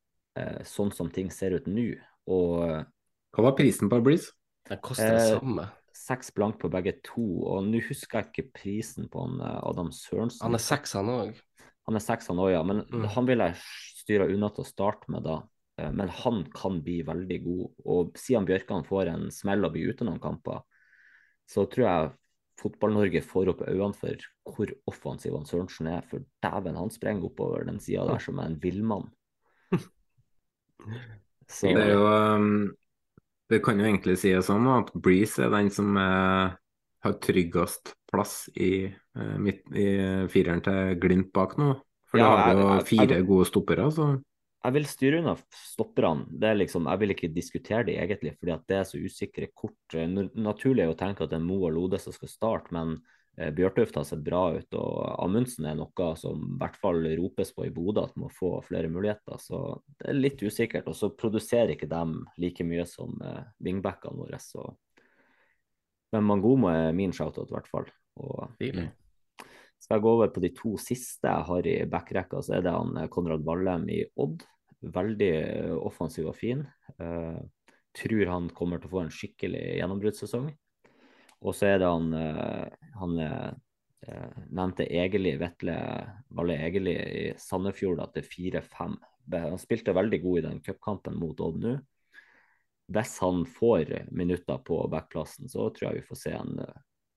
sånn som ting ser ut nå. Og eh, Hva var prisen på Breeze? Den koster det Eh, samme. seks blank på begge to. Og nå husker jeg ikke prisen på han eh, Adam Sørensen. Han er seks, han òg. Han er seks, han òg, ja. Men Mm. han vil jeg styre unna til å starte med da. Eh, Men han kan bli veldig god. Og siden Bjørkan får en smell og blir ute noen kamper, så tror jeg Fotball-Norge får opp øynene for hvor offensiv han Sørensen er. For dæven, han sprenger oppover den sida der [laughs] som en villmann. [laughs] Så Det er jo um, Det kan jo egentlig sies sånn at Breeze er den som er, har tryggest plass i, eh, midt, i fireren til Glimt bak nå. For Ja, da har vi jo fire jeg- gode stoppere, så Jeg vil styre unna stopperne. Det er liksom, jeg vil ikke diskutere det egentlig, fordi at det er så usikre kort. Eh, Naturlig er å tenke at det er Mo og Lode som skal starte, men eh, Bjørtuft har sett bra ut. Og Amundsen er noe som i hvert fall ropes på i Bodø, at må få flere muligheter. Så det er litt usikkert. Og så produserer ikke dem like mye som eh, wingbackene våre. Så. Men Mangomo er min shoutout, i hvert fall. Og Stilig. skal jeg gå over på de to siste jeg har i backrekka, så er det han eh, Konrad Vallem i Odd. Veldig eh, offensiv og fin. Uh, tror han kommer til å få en skikkelig gjennombruddssesong. Og så er det han, eh, han eh, eh, nevnte Egeli, Vetle Valle Egeli i Sandefjord, at det er 4-5. Han spilte veldig god i den cupkampen mot Odd nå. Hvis han får minutter på backplassen, så tror jeg vi får se en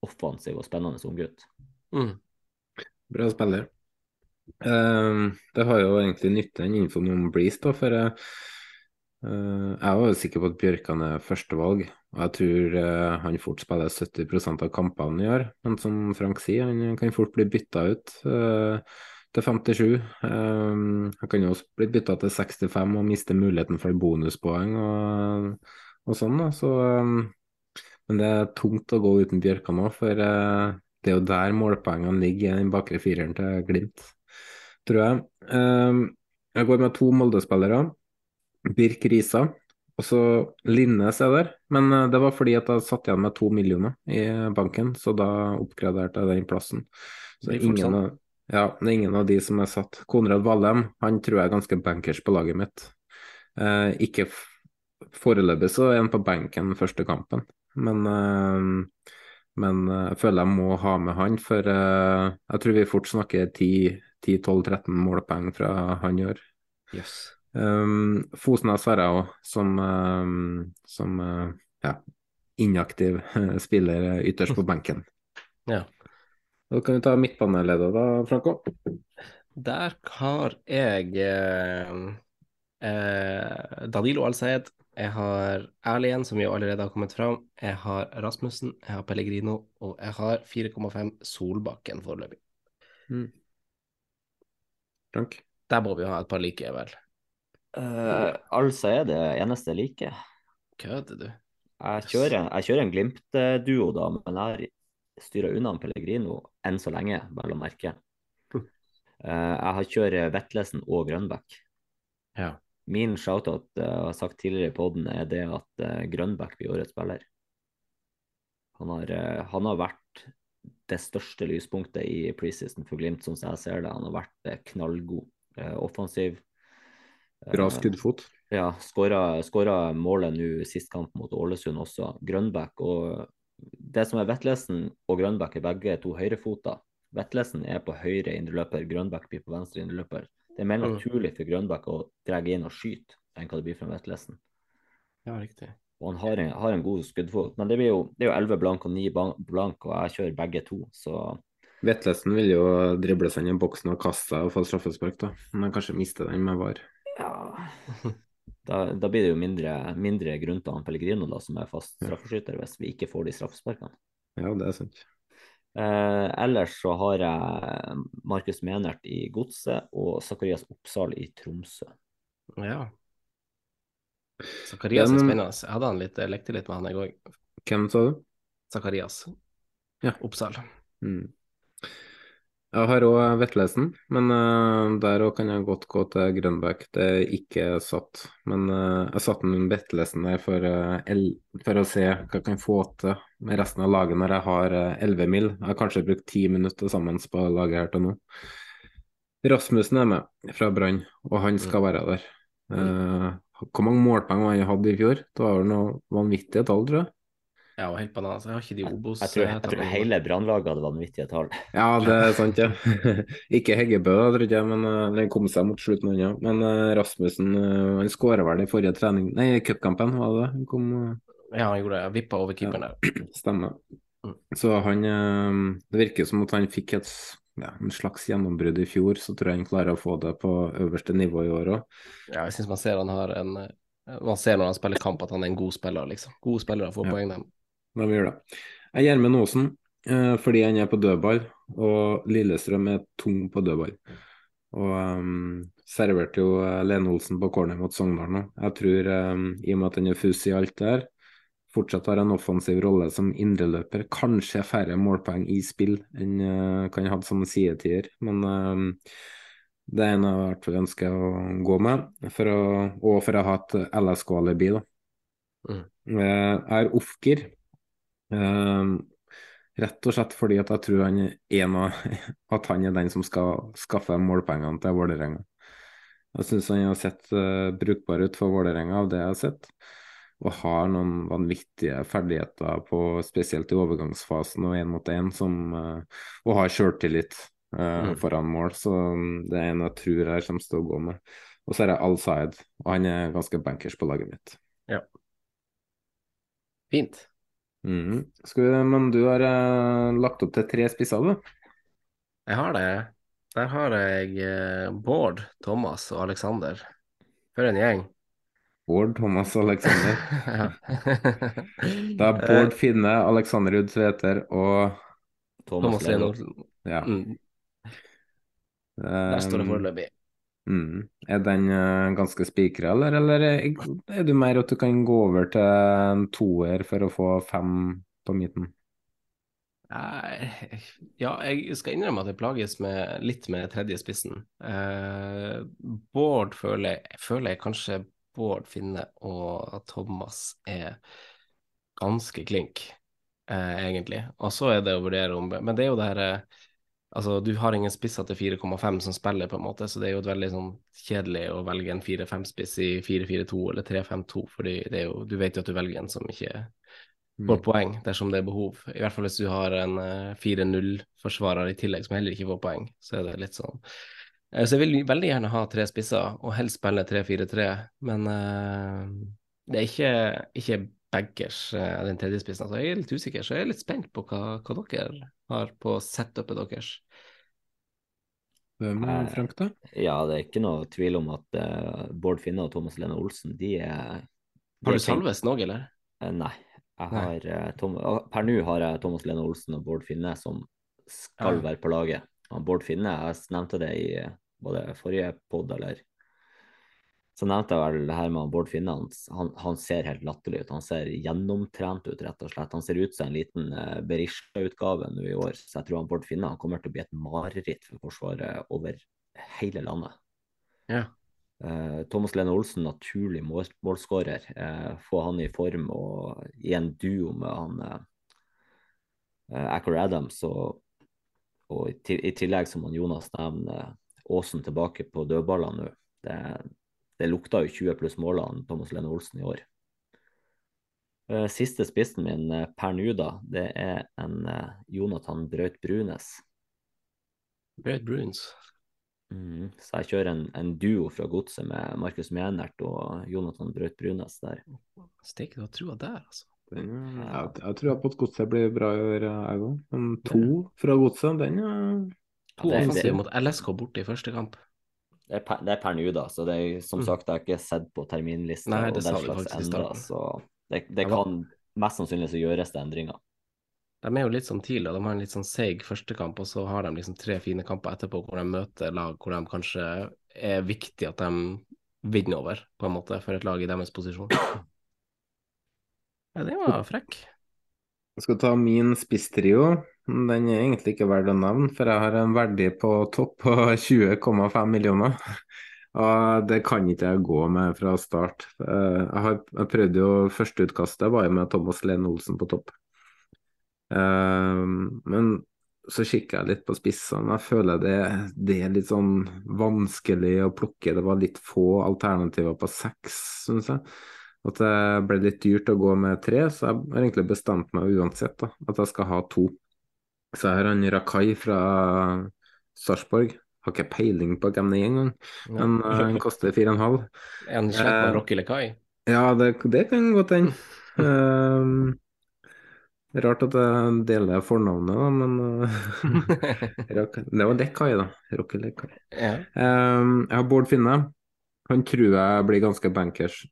offensiv og spennende unggutt. Mm. bra spiller. Um, det har jo egentlig nytte den infoen om Breeze, da, for eh, jeg var sikker på at Bjørkan er førstevalg. Og jeg tror eh, han fort spiller 70 av kampene i år. Men som Frank sier, han kan fort bli bytta ut eh, til 57. Um, han kan jo også bli bytta til 65 og miste muligheten for bonuspoeng og, og sånn. da, så Men det er tungt å gå uten Bjørkan òg, for eh, det er jo der målpoengene ligger i den bakre fireren til Glimt, tror jeg. Jeg går med to Molde-spillere. Birk Risa. Og så Linnes er der, men eh, det var fordi at jeg satt igjen med to millioner i banken, så da oppgraderte jeg den plassen. Så det ingen av, ja, det er ingen av de som er satt. Konrad Valheim, han tror jeg er ganske bankers på laget mitt. Eh, ikke foreløpig så er han på benken første kampen, men eh, men eh, jeg føler jeg må ha med han, for eh, jeg tror vi fort snakker 10-12-13 målpoeng fra han i år. Yes. Um, Fosnes har jeg òg, som, um, som uh, ja, inaktiv [laughs] spiller ytterst på benken. [laughs] Ja. Da kan vi ta midtbaneleder da, Franco. Der har jeg eh, eh, Danilo Al-Sayed. Jeg har Erlien, som jo allerede har kommet fram. Jeg har Rasmussen, jeg har Pellegrino, og jeg har 4,5 Solbakken foreløpig. Mm. Frank? Der må vi ha et par like, vel. Uh, altså er det eneste jeg liker. Kødder du? Jeg kjører, jeg kjører en Glimt-duo, da, men jeg styrer unna Pellegrino enn så lenge, vel å merke. Uh, jeg har kjørt Vetlesen og Grønbæk. Ja. Min shoutout, uh, jeg har sagt tidligere i poden, er det at Grønbæk blir årets spiller. Han har, han har vært det største lyspunktet i preseason for Glimt, som jeg ser det. Han har vært knallgod, offensiv. Bra skuddfot. Ja, skåra målet nå sist kamp mot Ålesund også. Grønbæk og det som er Vetlesen og Grønbæk er begge to høyrefoter. Vetlesen er på høyre indreløper, Grønbæk blir på venstre indreløper. Det er mer Mm. naturlig for Grønbæk å dra inn og skyte enn hva det blir fra Vetlesen. Ja, riktig. Og han har en, har en god skuddfot. Men det, blir jo, det er jo 11 blank og 9 blank, og jeg kjører begge to, så Vetlesen vil jo drible seg inn i boksen og kaste seg og få straffespark, da. Men han kanskje mister den med VAR. [laughs] da, da blir det jo mindre, mindre grunn til han Pellegrino, da, som er fast straffeskytter, hvis vi ikke får de straffesparkene. Ja, det er sant. Eh, ellers så har jeg Markus Menert i Godset og Zakarias Oppsal i Tromsø. Ja. Zakarias er spennende. Jeg hadde han litt, jeg lekte litt med han, i går. Hvem sa du? Zakarias. Ja. Oppsal. Mm. Jeg har òg Vetlesen, men uh, der òg kan jeg godt gå til Grønbæk. Det er ikke satt. Men uh, jeg satte en Vetlesen der for, uh, for å se hva jeg kan få til med resten av laget når jeg har elleve 11 mil. Jeg har kanskje brukt 10 minutter sammen på laget her til nå. Rasmussen er med fra Brann, og han skal være der. Eh, hvor mange målpoeng han hadde i fjor? Det var noe vanvittige tall, tror jeg. Ja, og helt bananas. Jeg har ikke de Obos Jeg tror, jeg tror hele brannlaget hadde vanvittige tall. Ja, det er sant, ja. [laughs] ikke Heggebø, tror jeg, men uh, den kom seg mot slutten. Ja. Men eh, Rasmussen uh, han skåra vel i forrige trening Nei, cupkampen, var det det? Kom Ja, han gjorde det. Vippa over keeperen der. [clears throat] Stemmer. Mm. Så han eh, Det virker som at han fikk et ja, en slags gjennombrudd i fjor, så tror jeg han klarer å få det på øverste nivå i år òg. Ja, jeg syns man ser han har en eh, Man ser når han spiller kamp at han er en god spiller, liksom. Gode spillere får Ja. poeng, dem. De gjør det. Jeg er med Aasen eh, fordi han er på dødball, og Lillestrøm er tung på dødball. Og um, serverte jo eh, Lene Olsen på corner mot Sogndal nå. Jeg tror, um, i og med at han er fus i alt der, fortsatt har en offensiv rolle som indreløper. Kanskje færre målpoeng i spill enn uh, kan ha som sidetier, men um, det er en jeg i hvert fall ønsker å gå med, for å, og for å ha et LSK-alibi. da. Mm. Jeg har Ofkir. Ehm, rett og slett fordi at jeg tror han er en av [laughs] at han er den som skal skaffe målpengene til Vålerenga. Jeg syns han har sett uh, brukbar ut for Vålerenga av det jeg har sett, og har noen vanvittige ferdigheter på spesielt i overgangsfasen og én mot én, som eh, og har sjøltillit uh, Mm. foran mål. Så mm, det er en jeg tror jeg kommer til å gå med. Og så er det Al-Saed, og han er ganske bankers på laget mitt. Fint. Mhm. Skal vi, men du har uh, lagt opp til tre spisser, du? Jeg har det. Der har jeg uh, Bård, Thomas og Aleksander. For en gjeng. Bård, Thomas og Aleksander. [laughs] det er Bård Finne, Aleksander Ruud Tveter og Thomas Thomas Leno. Ja. Mm, der står det Um, foreløpig. Mm. Er den eh, ganske spikra, eller, eller er, du mer at du kan gå over til en toer for å få fem på midten? Ja, jeg skal innrømme at jeg plages med, litt med tredje spissen. Eh, Bård føler jeg, føler jeg kanskje Bård Finne og Thomas er ganske klink, eh, egentlig. Og så er det å vurdere om Men det er jo det her eh, Altså, du har ingen spisser til 4,5 som spiller, på en måte, så det er jo veldig sånn kjedelig å velge en 4-5-spiss i 4-4-2 eller 3-5-2, fordi jo Du vet jo at du velger en som ikke får poeng dersom det er behov. I hvert fall hvis du har en eh, 4-0-forsvarer i tillegg som heller ikke får poeng, så er det litt sånn Eh, Så jeg vil veldig gjerne ha tre spisser, og helst spille 3-4-3, men uh, det er ikke, ikke baggers, eh, den tredje spissen. Altså, jeg er litt usikker, så jeg er litt spent på hva, hva dere har på setupet deres. Hvem er Frank, da? Ja, det er ikke noe tvil om at uh, Bård Finne og Thomas Lene Olsen, de er de Har du Salvesen òg, eller? Uh, Nei. Jeg har, uh, Tom, per nå har jeg Thomas Lene Olsen og Bård Finne som skal Ja. være på laget. Og Bård Finne, jeg nevnte det i eh, både forrige pod eller Så nevnte jeg vel det her med Bård Finne. Han, han, ser helt latterlig ut. Han ser gjennomtrent ut, rett og slett. Han ser ut som en liten uh, Berisha-utgave nå i år. Så jeg tror han Bård Finne han kommer til å bli et mareritt for Forsvaret over hele landet. Ja. Eh, Thomas Lene Olsen, naturlig mål målskårer. Eh, få han i form og i en duo med han uh, Acker Adams, og, og i, i tillegg, som han Jonas nevner, Aasen tilbake på dødballene nå. Det, det lukta jo 20 pluss målene Thomas Lene Olsen i år. Eh, siste spissen min eh, per nå, da, det er en eh, Jonathan Braut Brunes. Braut Brunes. Mm, så jeg kjører en, en duo fra godset med Markus Mjernert og Jonathan Braut Brunes der. Steike, du har trua der, altså. Den, ja. jeg, jeg tror på at godset blir bra i år, jeg òg. Men to fra godset, den er To det- offensive mot LSK borte i første kamp. Det er per, det er per nå, da. Så det er, som Mm. sagt, jeg har ikke sett på terminlista Nei, og den sa slags enda, så det, det ja, kan mest sannsynlig så gjøres det endringer. De er jo litt sånn tidlig, og de har en litt sånn seig førstekamp, og så har de liksom tre fine kamper etterpå hvor de møter lag hvor de kanskje er viktig at de vinner over, på en måte, for et lag i deres posisjon. Ja, det var frekk. Jeg skal ta min spisstrio. Den er egentlig ikke verdt å nevne, for jeg har en verdi på topp på [laughs] 20,5 millioner. Og det kan ikke jeg gå med fra start. Eh, Jeg har jeg prøvde jo Førsteutkastet var jo med Thomas Lene Olsen på topp. Eh, Men så kikker jeg litt på spissene. Jeg føler det, det er litt sånn vanskelig å plukke. Det var litt få alternativer på seks, syns jeg. At det ble litt dyrt å gå med tre, så jeg har egentlig bestemt meg uansett da, at jeg skal ha to. Så har han Rakai fra Sarpsborg. Har ikke peiling på hvem det er engang, men uh, han koster fire og en halv. [laughs] En han slett Eh, Rocky Lekai? Ja, det, det kan godt hende. Um, [laughs] rart at jeg deler fornavnet, da, men [laughs] uh, Det var Lekai, da. Rocky Lekai. Ja. Um, jeg har Bård Finne. Han tror jeg blir ganske bankers.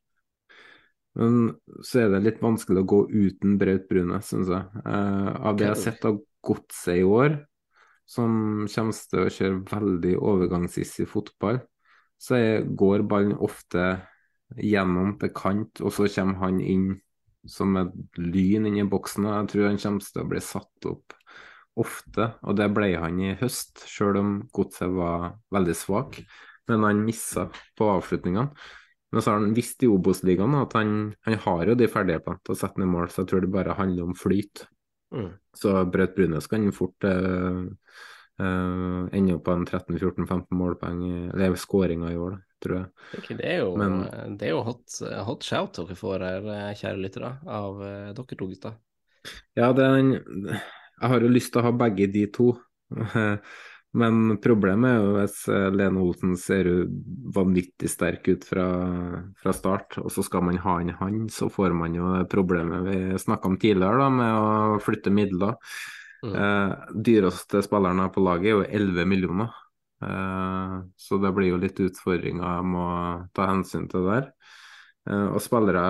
Men så er det litt vanskelig å gå uten Braut Brune, syns jeg. Uh, av det jeg har sett av Godset i år, som kommer til å kjøre veldig overgangshissig fotball, så går ballen ofte gjennom til kant, og så kommer han inn som et lyn inn i boksen. Jeg tror han kommer til å bli satt opp ofte, og det ble han i høst, selv om Godset var veldig svak. Men han missa på avslutningene. Men så har han visst i Obos-ligaen at han, han har jo de ferdighetene til å sette ned mål, så jeg tror det bare handler om flyt. Mm. Så Braut Brunes kan fort uh, ende opp på en 13-14-15 målpoeng, eller skåringer i år, da, tror jeg. Det er jo, Men- det er jo hot, hot shout dere får her, eh, kjære lyttere, av eh, dere to gutta. Ja, det er en, jeg har jo lyst til å ha begge de to. [laughs] Men problemet er jo hvis eh, Lene Olsen ser vanvittig sterk ut fra, fra start, og så skal man ha inn han, så får man jo problemet vi snakka om tidligere, da, med å flytte midler. Mm. Eh, dyreste spilleren her på laget er jo 11 millioner. Eh, så det blir jo litt utfordringer jeg må ta hensyn til der. Eh, og spillere,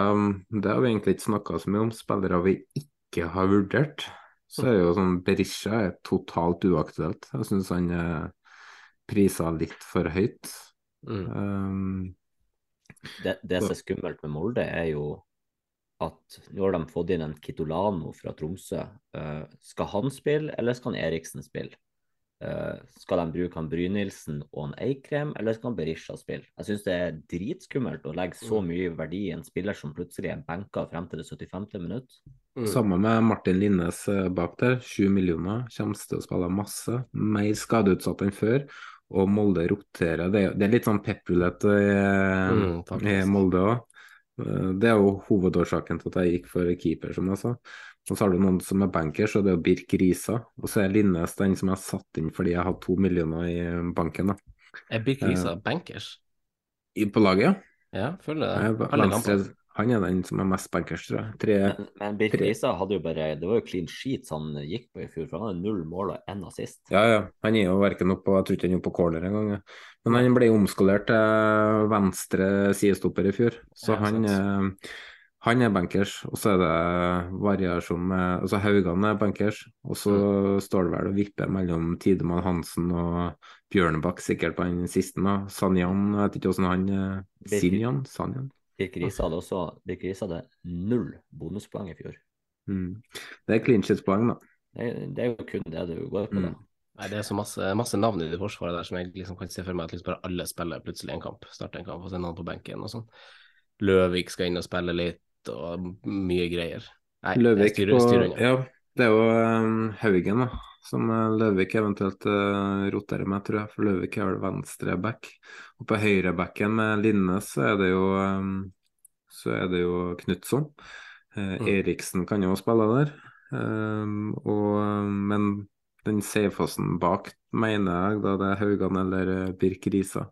det har vi egentlig ikke snakka så mye om, spillere vi ikke har vurdert. Så er det jo sånn Berisha er totalt uaktuelt. Jeg syns han er prisa litt for høyt. Mm. Um, Det, det som er skummelt med Molde, er jo at nå har de fått inn en Kitolano fra Tromsø. Uh, skal han spille, eller skal han Eriksen spille? Uh, skal de bruke han Brynildsen og han Eikrem, eller skal han Berisha spille? Jeg syns det er dritskummelt å legge så mye verdi i en spiller som plutselig er benka frem til det 75. minutt. Mm. Samme med Martin Linnes eh, bak der. 7 millioner. Kommer til å spille masse. Mer skadeutsatt enn før. Og Molde roterer. Det er, det er litt sånn pepprulett i, Mm, i. Molde òg. Det er jo hovedårsaken til at jeg gikk for keeper, som jeg sa. Og så har du noen som er bankers, og det er Birk Risa. Og så er Linnes den som jeg har satt inn fordi jeg har to millioner i banken. da. Er Birk Risa bankers? I- På laget, ja. Ja, føler Nei, det. Venstre. Han er den som er mest bankers, tror jeg. Tre, Men, men Birk Reisa hadde jo bare Det var jo clean sheets han gikk på i fjor, for han hadde null mål og én assist. Ja, ja. Han er jo verken oppe på Jeg tror ikke han er oppe på corner engang. ja. Men han ble omskolert til venstre sidestopper i fjor, så Ja, han, sant. han er bankers. Og så er det variasjon med Altså Haugan er bankers, og så Mm. står det vel og vipper mellom Tidemann Hansen og Bjørnebakk, sikkert på den siste. Sanjan, jeg vet ikke hvordan han eh, Sinjan? Sanjan? Birk Risa hadde også Dirk Risa hadde null bonuspoeng i fjor. Mm. Det er clean shit-poeng, da. Det, det er jo kun det du går på, da. Mm. Nei, det er så masse, masse navn i det forsvaret der som jeg liksom kan se for meg at liksom bare alle spiller plutselig en kamp. Starter en kamp og sender han på benken og sånn. Løvik skal inn og spille litt og mye greier. Nei, jeg Løvik styrer, på. Ja, det er jo um, Haugen, da. Som eh, Løvik eventuelt uh, roterer med, tror jeg. For Løvik er vel venstre back. Og på høyrebacken med Linnes så er det jo um, så er det jo Knutson. Eh, Mm. Eriksen kan jo spille der. Og, men den safeåsen bak mener jeg da det er Haugan eller eh, Birk Risa.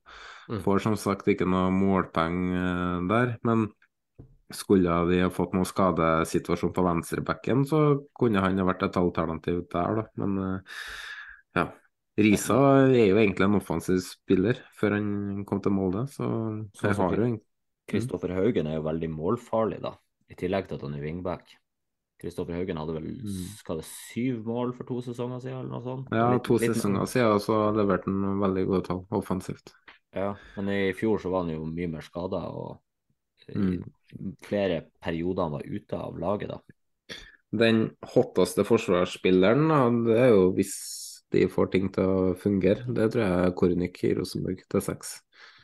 Mm. Får som sagt ikke noe målpeng eh, der, men skulle de ha fått noen skadesituasjon på venstrebacken, så kunne han ha vært et alternativ der, da. Men eh, ja. Risa er jo egentlig en offensiv spiller før han kom til Molde, så Sånn jeg som har jo en Kristoffer Haugen er jo veldig målfarlig, da. I tillegg til at han er wingback. Kristoffer Haugen hadde vel Mm. skal det, syv mål for to sesonger siden, eller noe sånt? Ja, Litt- to litt- sesonger siden og så leverte han veldig gode tall offensivt. Ja, men i fjor så var han jo mye mer skada, og Mm. Flere perioder han var ute av laget, da. Den hotteste forsvarsspilleren, da, det er jo hvis de får ting til å fungere. Det tror jeg er Kornik i Rosenborg til seks.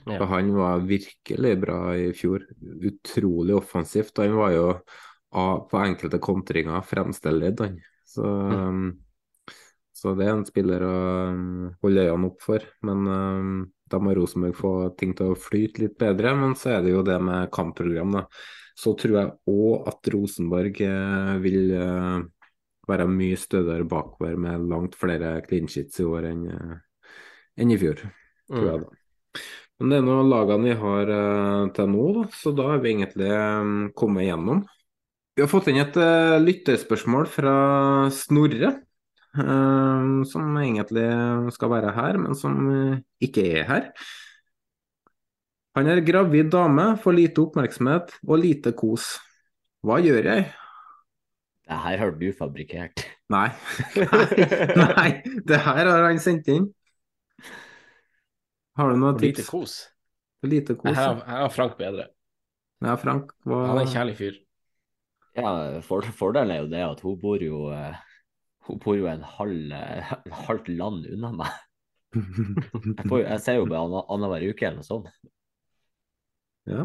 Ja. For han var virkelig bra i fjor. Utrolig offensivt. Han var jo på enkelte kontringer fremste ledd, han. Så, um, så det er en spiller å um, holde øynene opp for. Men um, da må Rosenborg få ting til å flyte litt bedre. Men så er det jo det med kampprogram, da. Så tror jeg òg at Rosenborg eh, vil eh, være mye stødigere bakover med langt flere clean sheets i år enn eh, enn i fjor, tror jeg Mm. da. Men det er nå lagene vi har til nå, da, så da har vi egentlig eh, kommet igjennom. Vi har fått inn et lytterspørsmål fra Snorre, som egentlig skal være her, men som eh, ikke er her. Han er gravid dame, får lite oppmerksomhet og lite kos. Hva gjør jeg? Det her har du fabrikkert. Nei. [laughs] nei, nei, det her har han sendt inn. Har du noen tips? lite kos. Lite Jeg kos. har, jeg har Frank bedre. Ja, Frank, hva Han er en kjærlig fyr. Ja, for, fordelen er jo det at hun bor jo eh, Hun bor jo en halv, en halvt land unna meg. Jeg, får, jeg ser jo bare anna- annenhver uke eller noe sånt. Ja.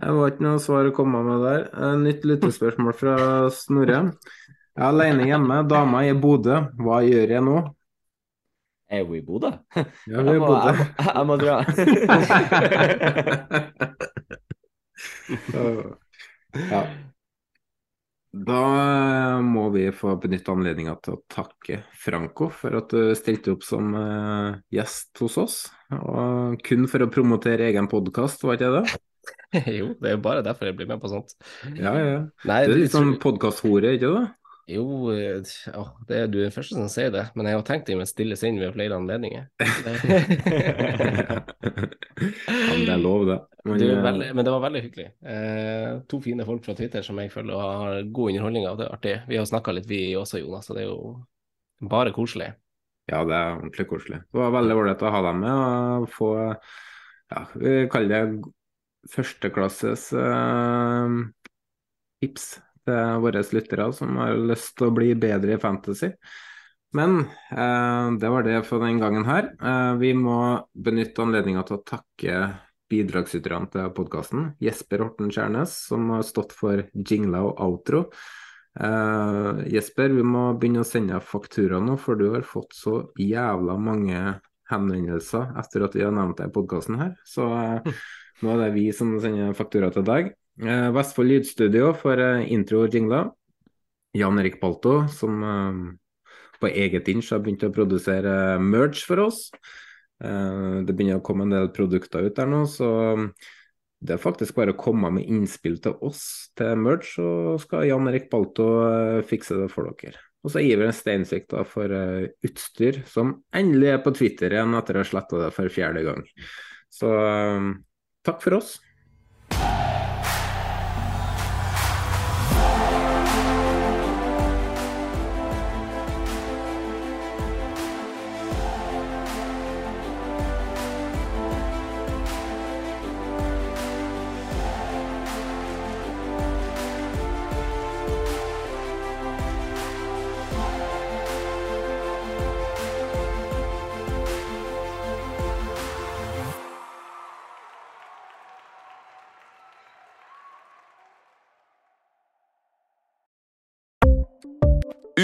Jeg var ikke noe svar å komme med der. Eh, Nytt lyttespørsmål fra Snorre. Jeg er alene hjemme, dama er i Bodø. Hva gjør jeg nå? Er hun i Bodø? Ja, vi er i Jeg jeg, Bodø. jeg må dra. [laughs] ja. Da eh, må vi få benytte anledninga til å takke Franco for at du stilte opp som eh, gjest hos oss. Og kun for å promotere egen podkast, var ikke det? [laughs] jo, det er jo bare derfor jeg blir med på sånt. Ja, ja. Nei, Du er litt sånn podkasthore, ikke det? Jo, eh, å, det er du den første som sier det, men jeg har tenkt det med stille sinn ved flere anledninger. [laughs] ja, men det er lov, det. [laughs] Men, Du, eh, veldig, men det var veldig hyggelig. Eh, to fine folk fra Twitter som jeg føler har god underholdning av. Det er artig. Vi har snakka litt, vi også, Jonas, så det er jo bare koselig. Ja, det er ordentlig koselig. Det var veldig ålreit å ha dem med og få ja, vi kaller det førsteklasses eh, tips til våre lyttere som har lyst til å bli bedre i fantasy. Men eh, det var det for den gangen her. Eh, vi må benytte anledninga til å takke bidragsyterne til podkasten. Jesper Horten Kjærnes, som har stått for jingla og outro. Eh, Jesper, vi må begynne å sende faktura nå, for du har fått så jævla mange henvendelser etter at vi har nevnt deg i podkasten her. Så eh, nå er det vi som sender faktura til deg. Eh, Vestfold Lydstudio for eh, intro og jingler. Jan Erik Balto, som eh, på eget inch har begynt å produsere merch for oss. Eh, det begynner å komme en del produkter ut der nå, så det er faktisk bare å komme med innspill til oss til merge, så skal Jan Erik Balto eh, fikse det for dere. Og så Iver Steinsvik da for utstyr, som endelig er på Twitter igjen etter å ha sletta det for fjerde gang. Så uh, takk for oss.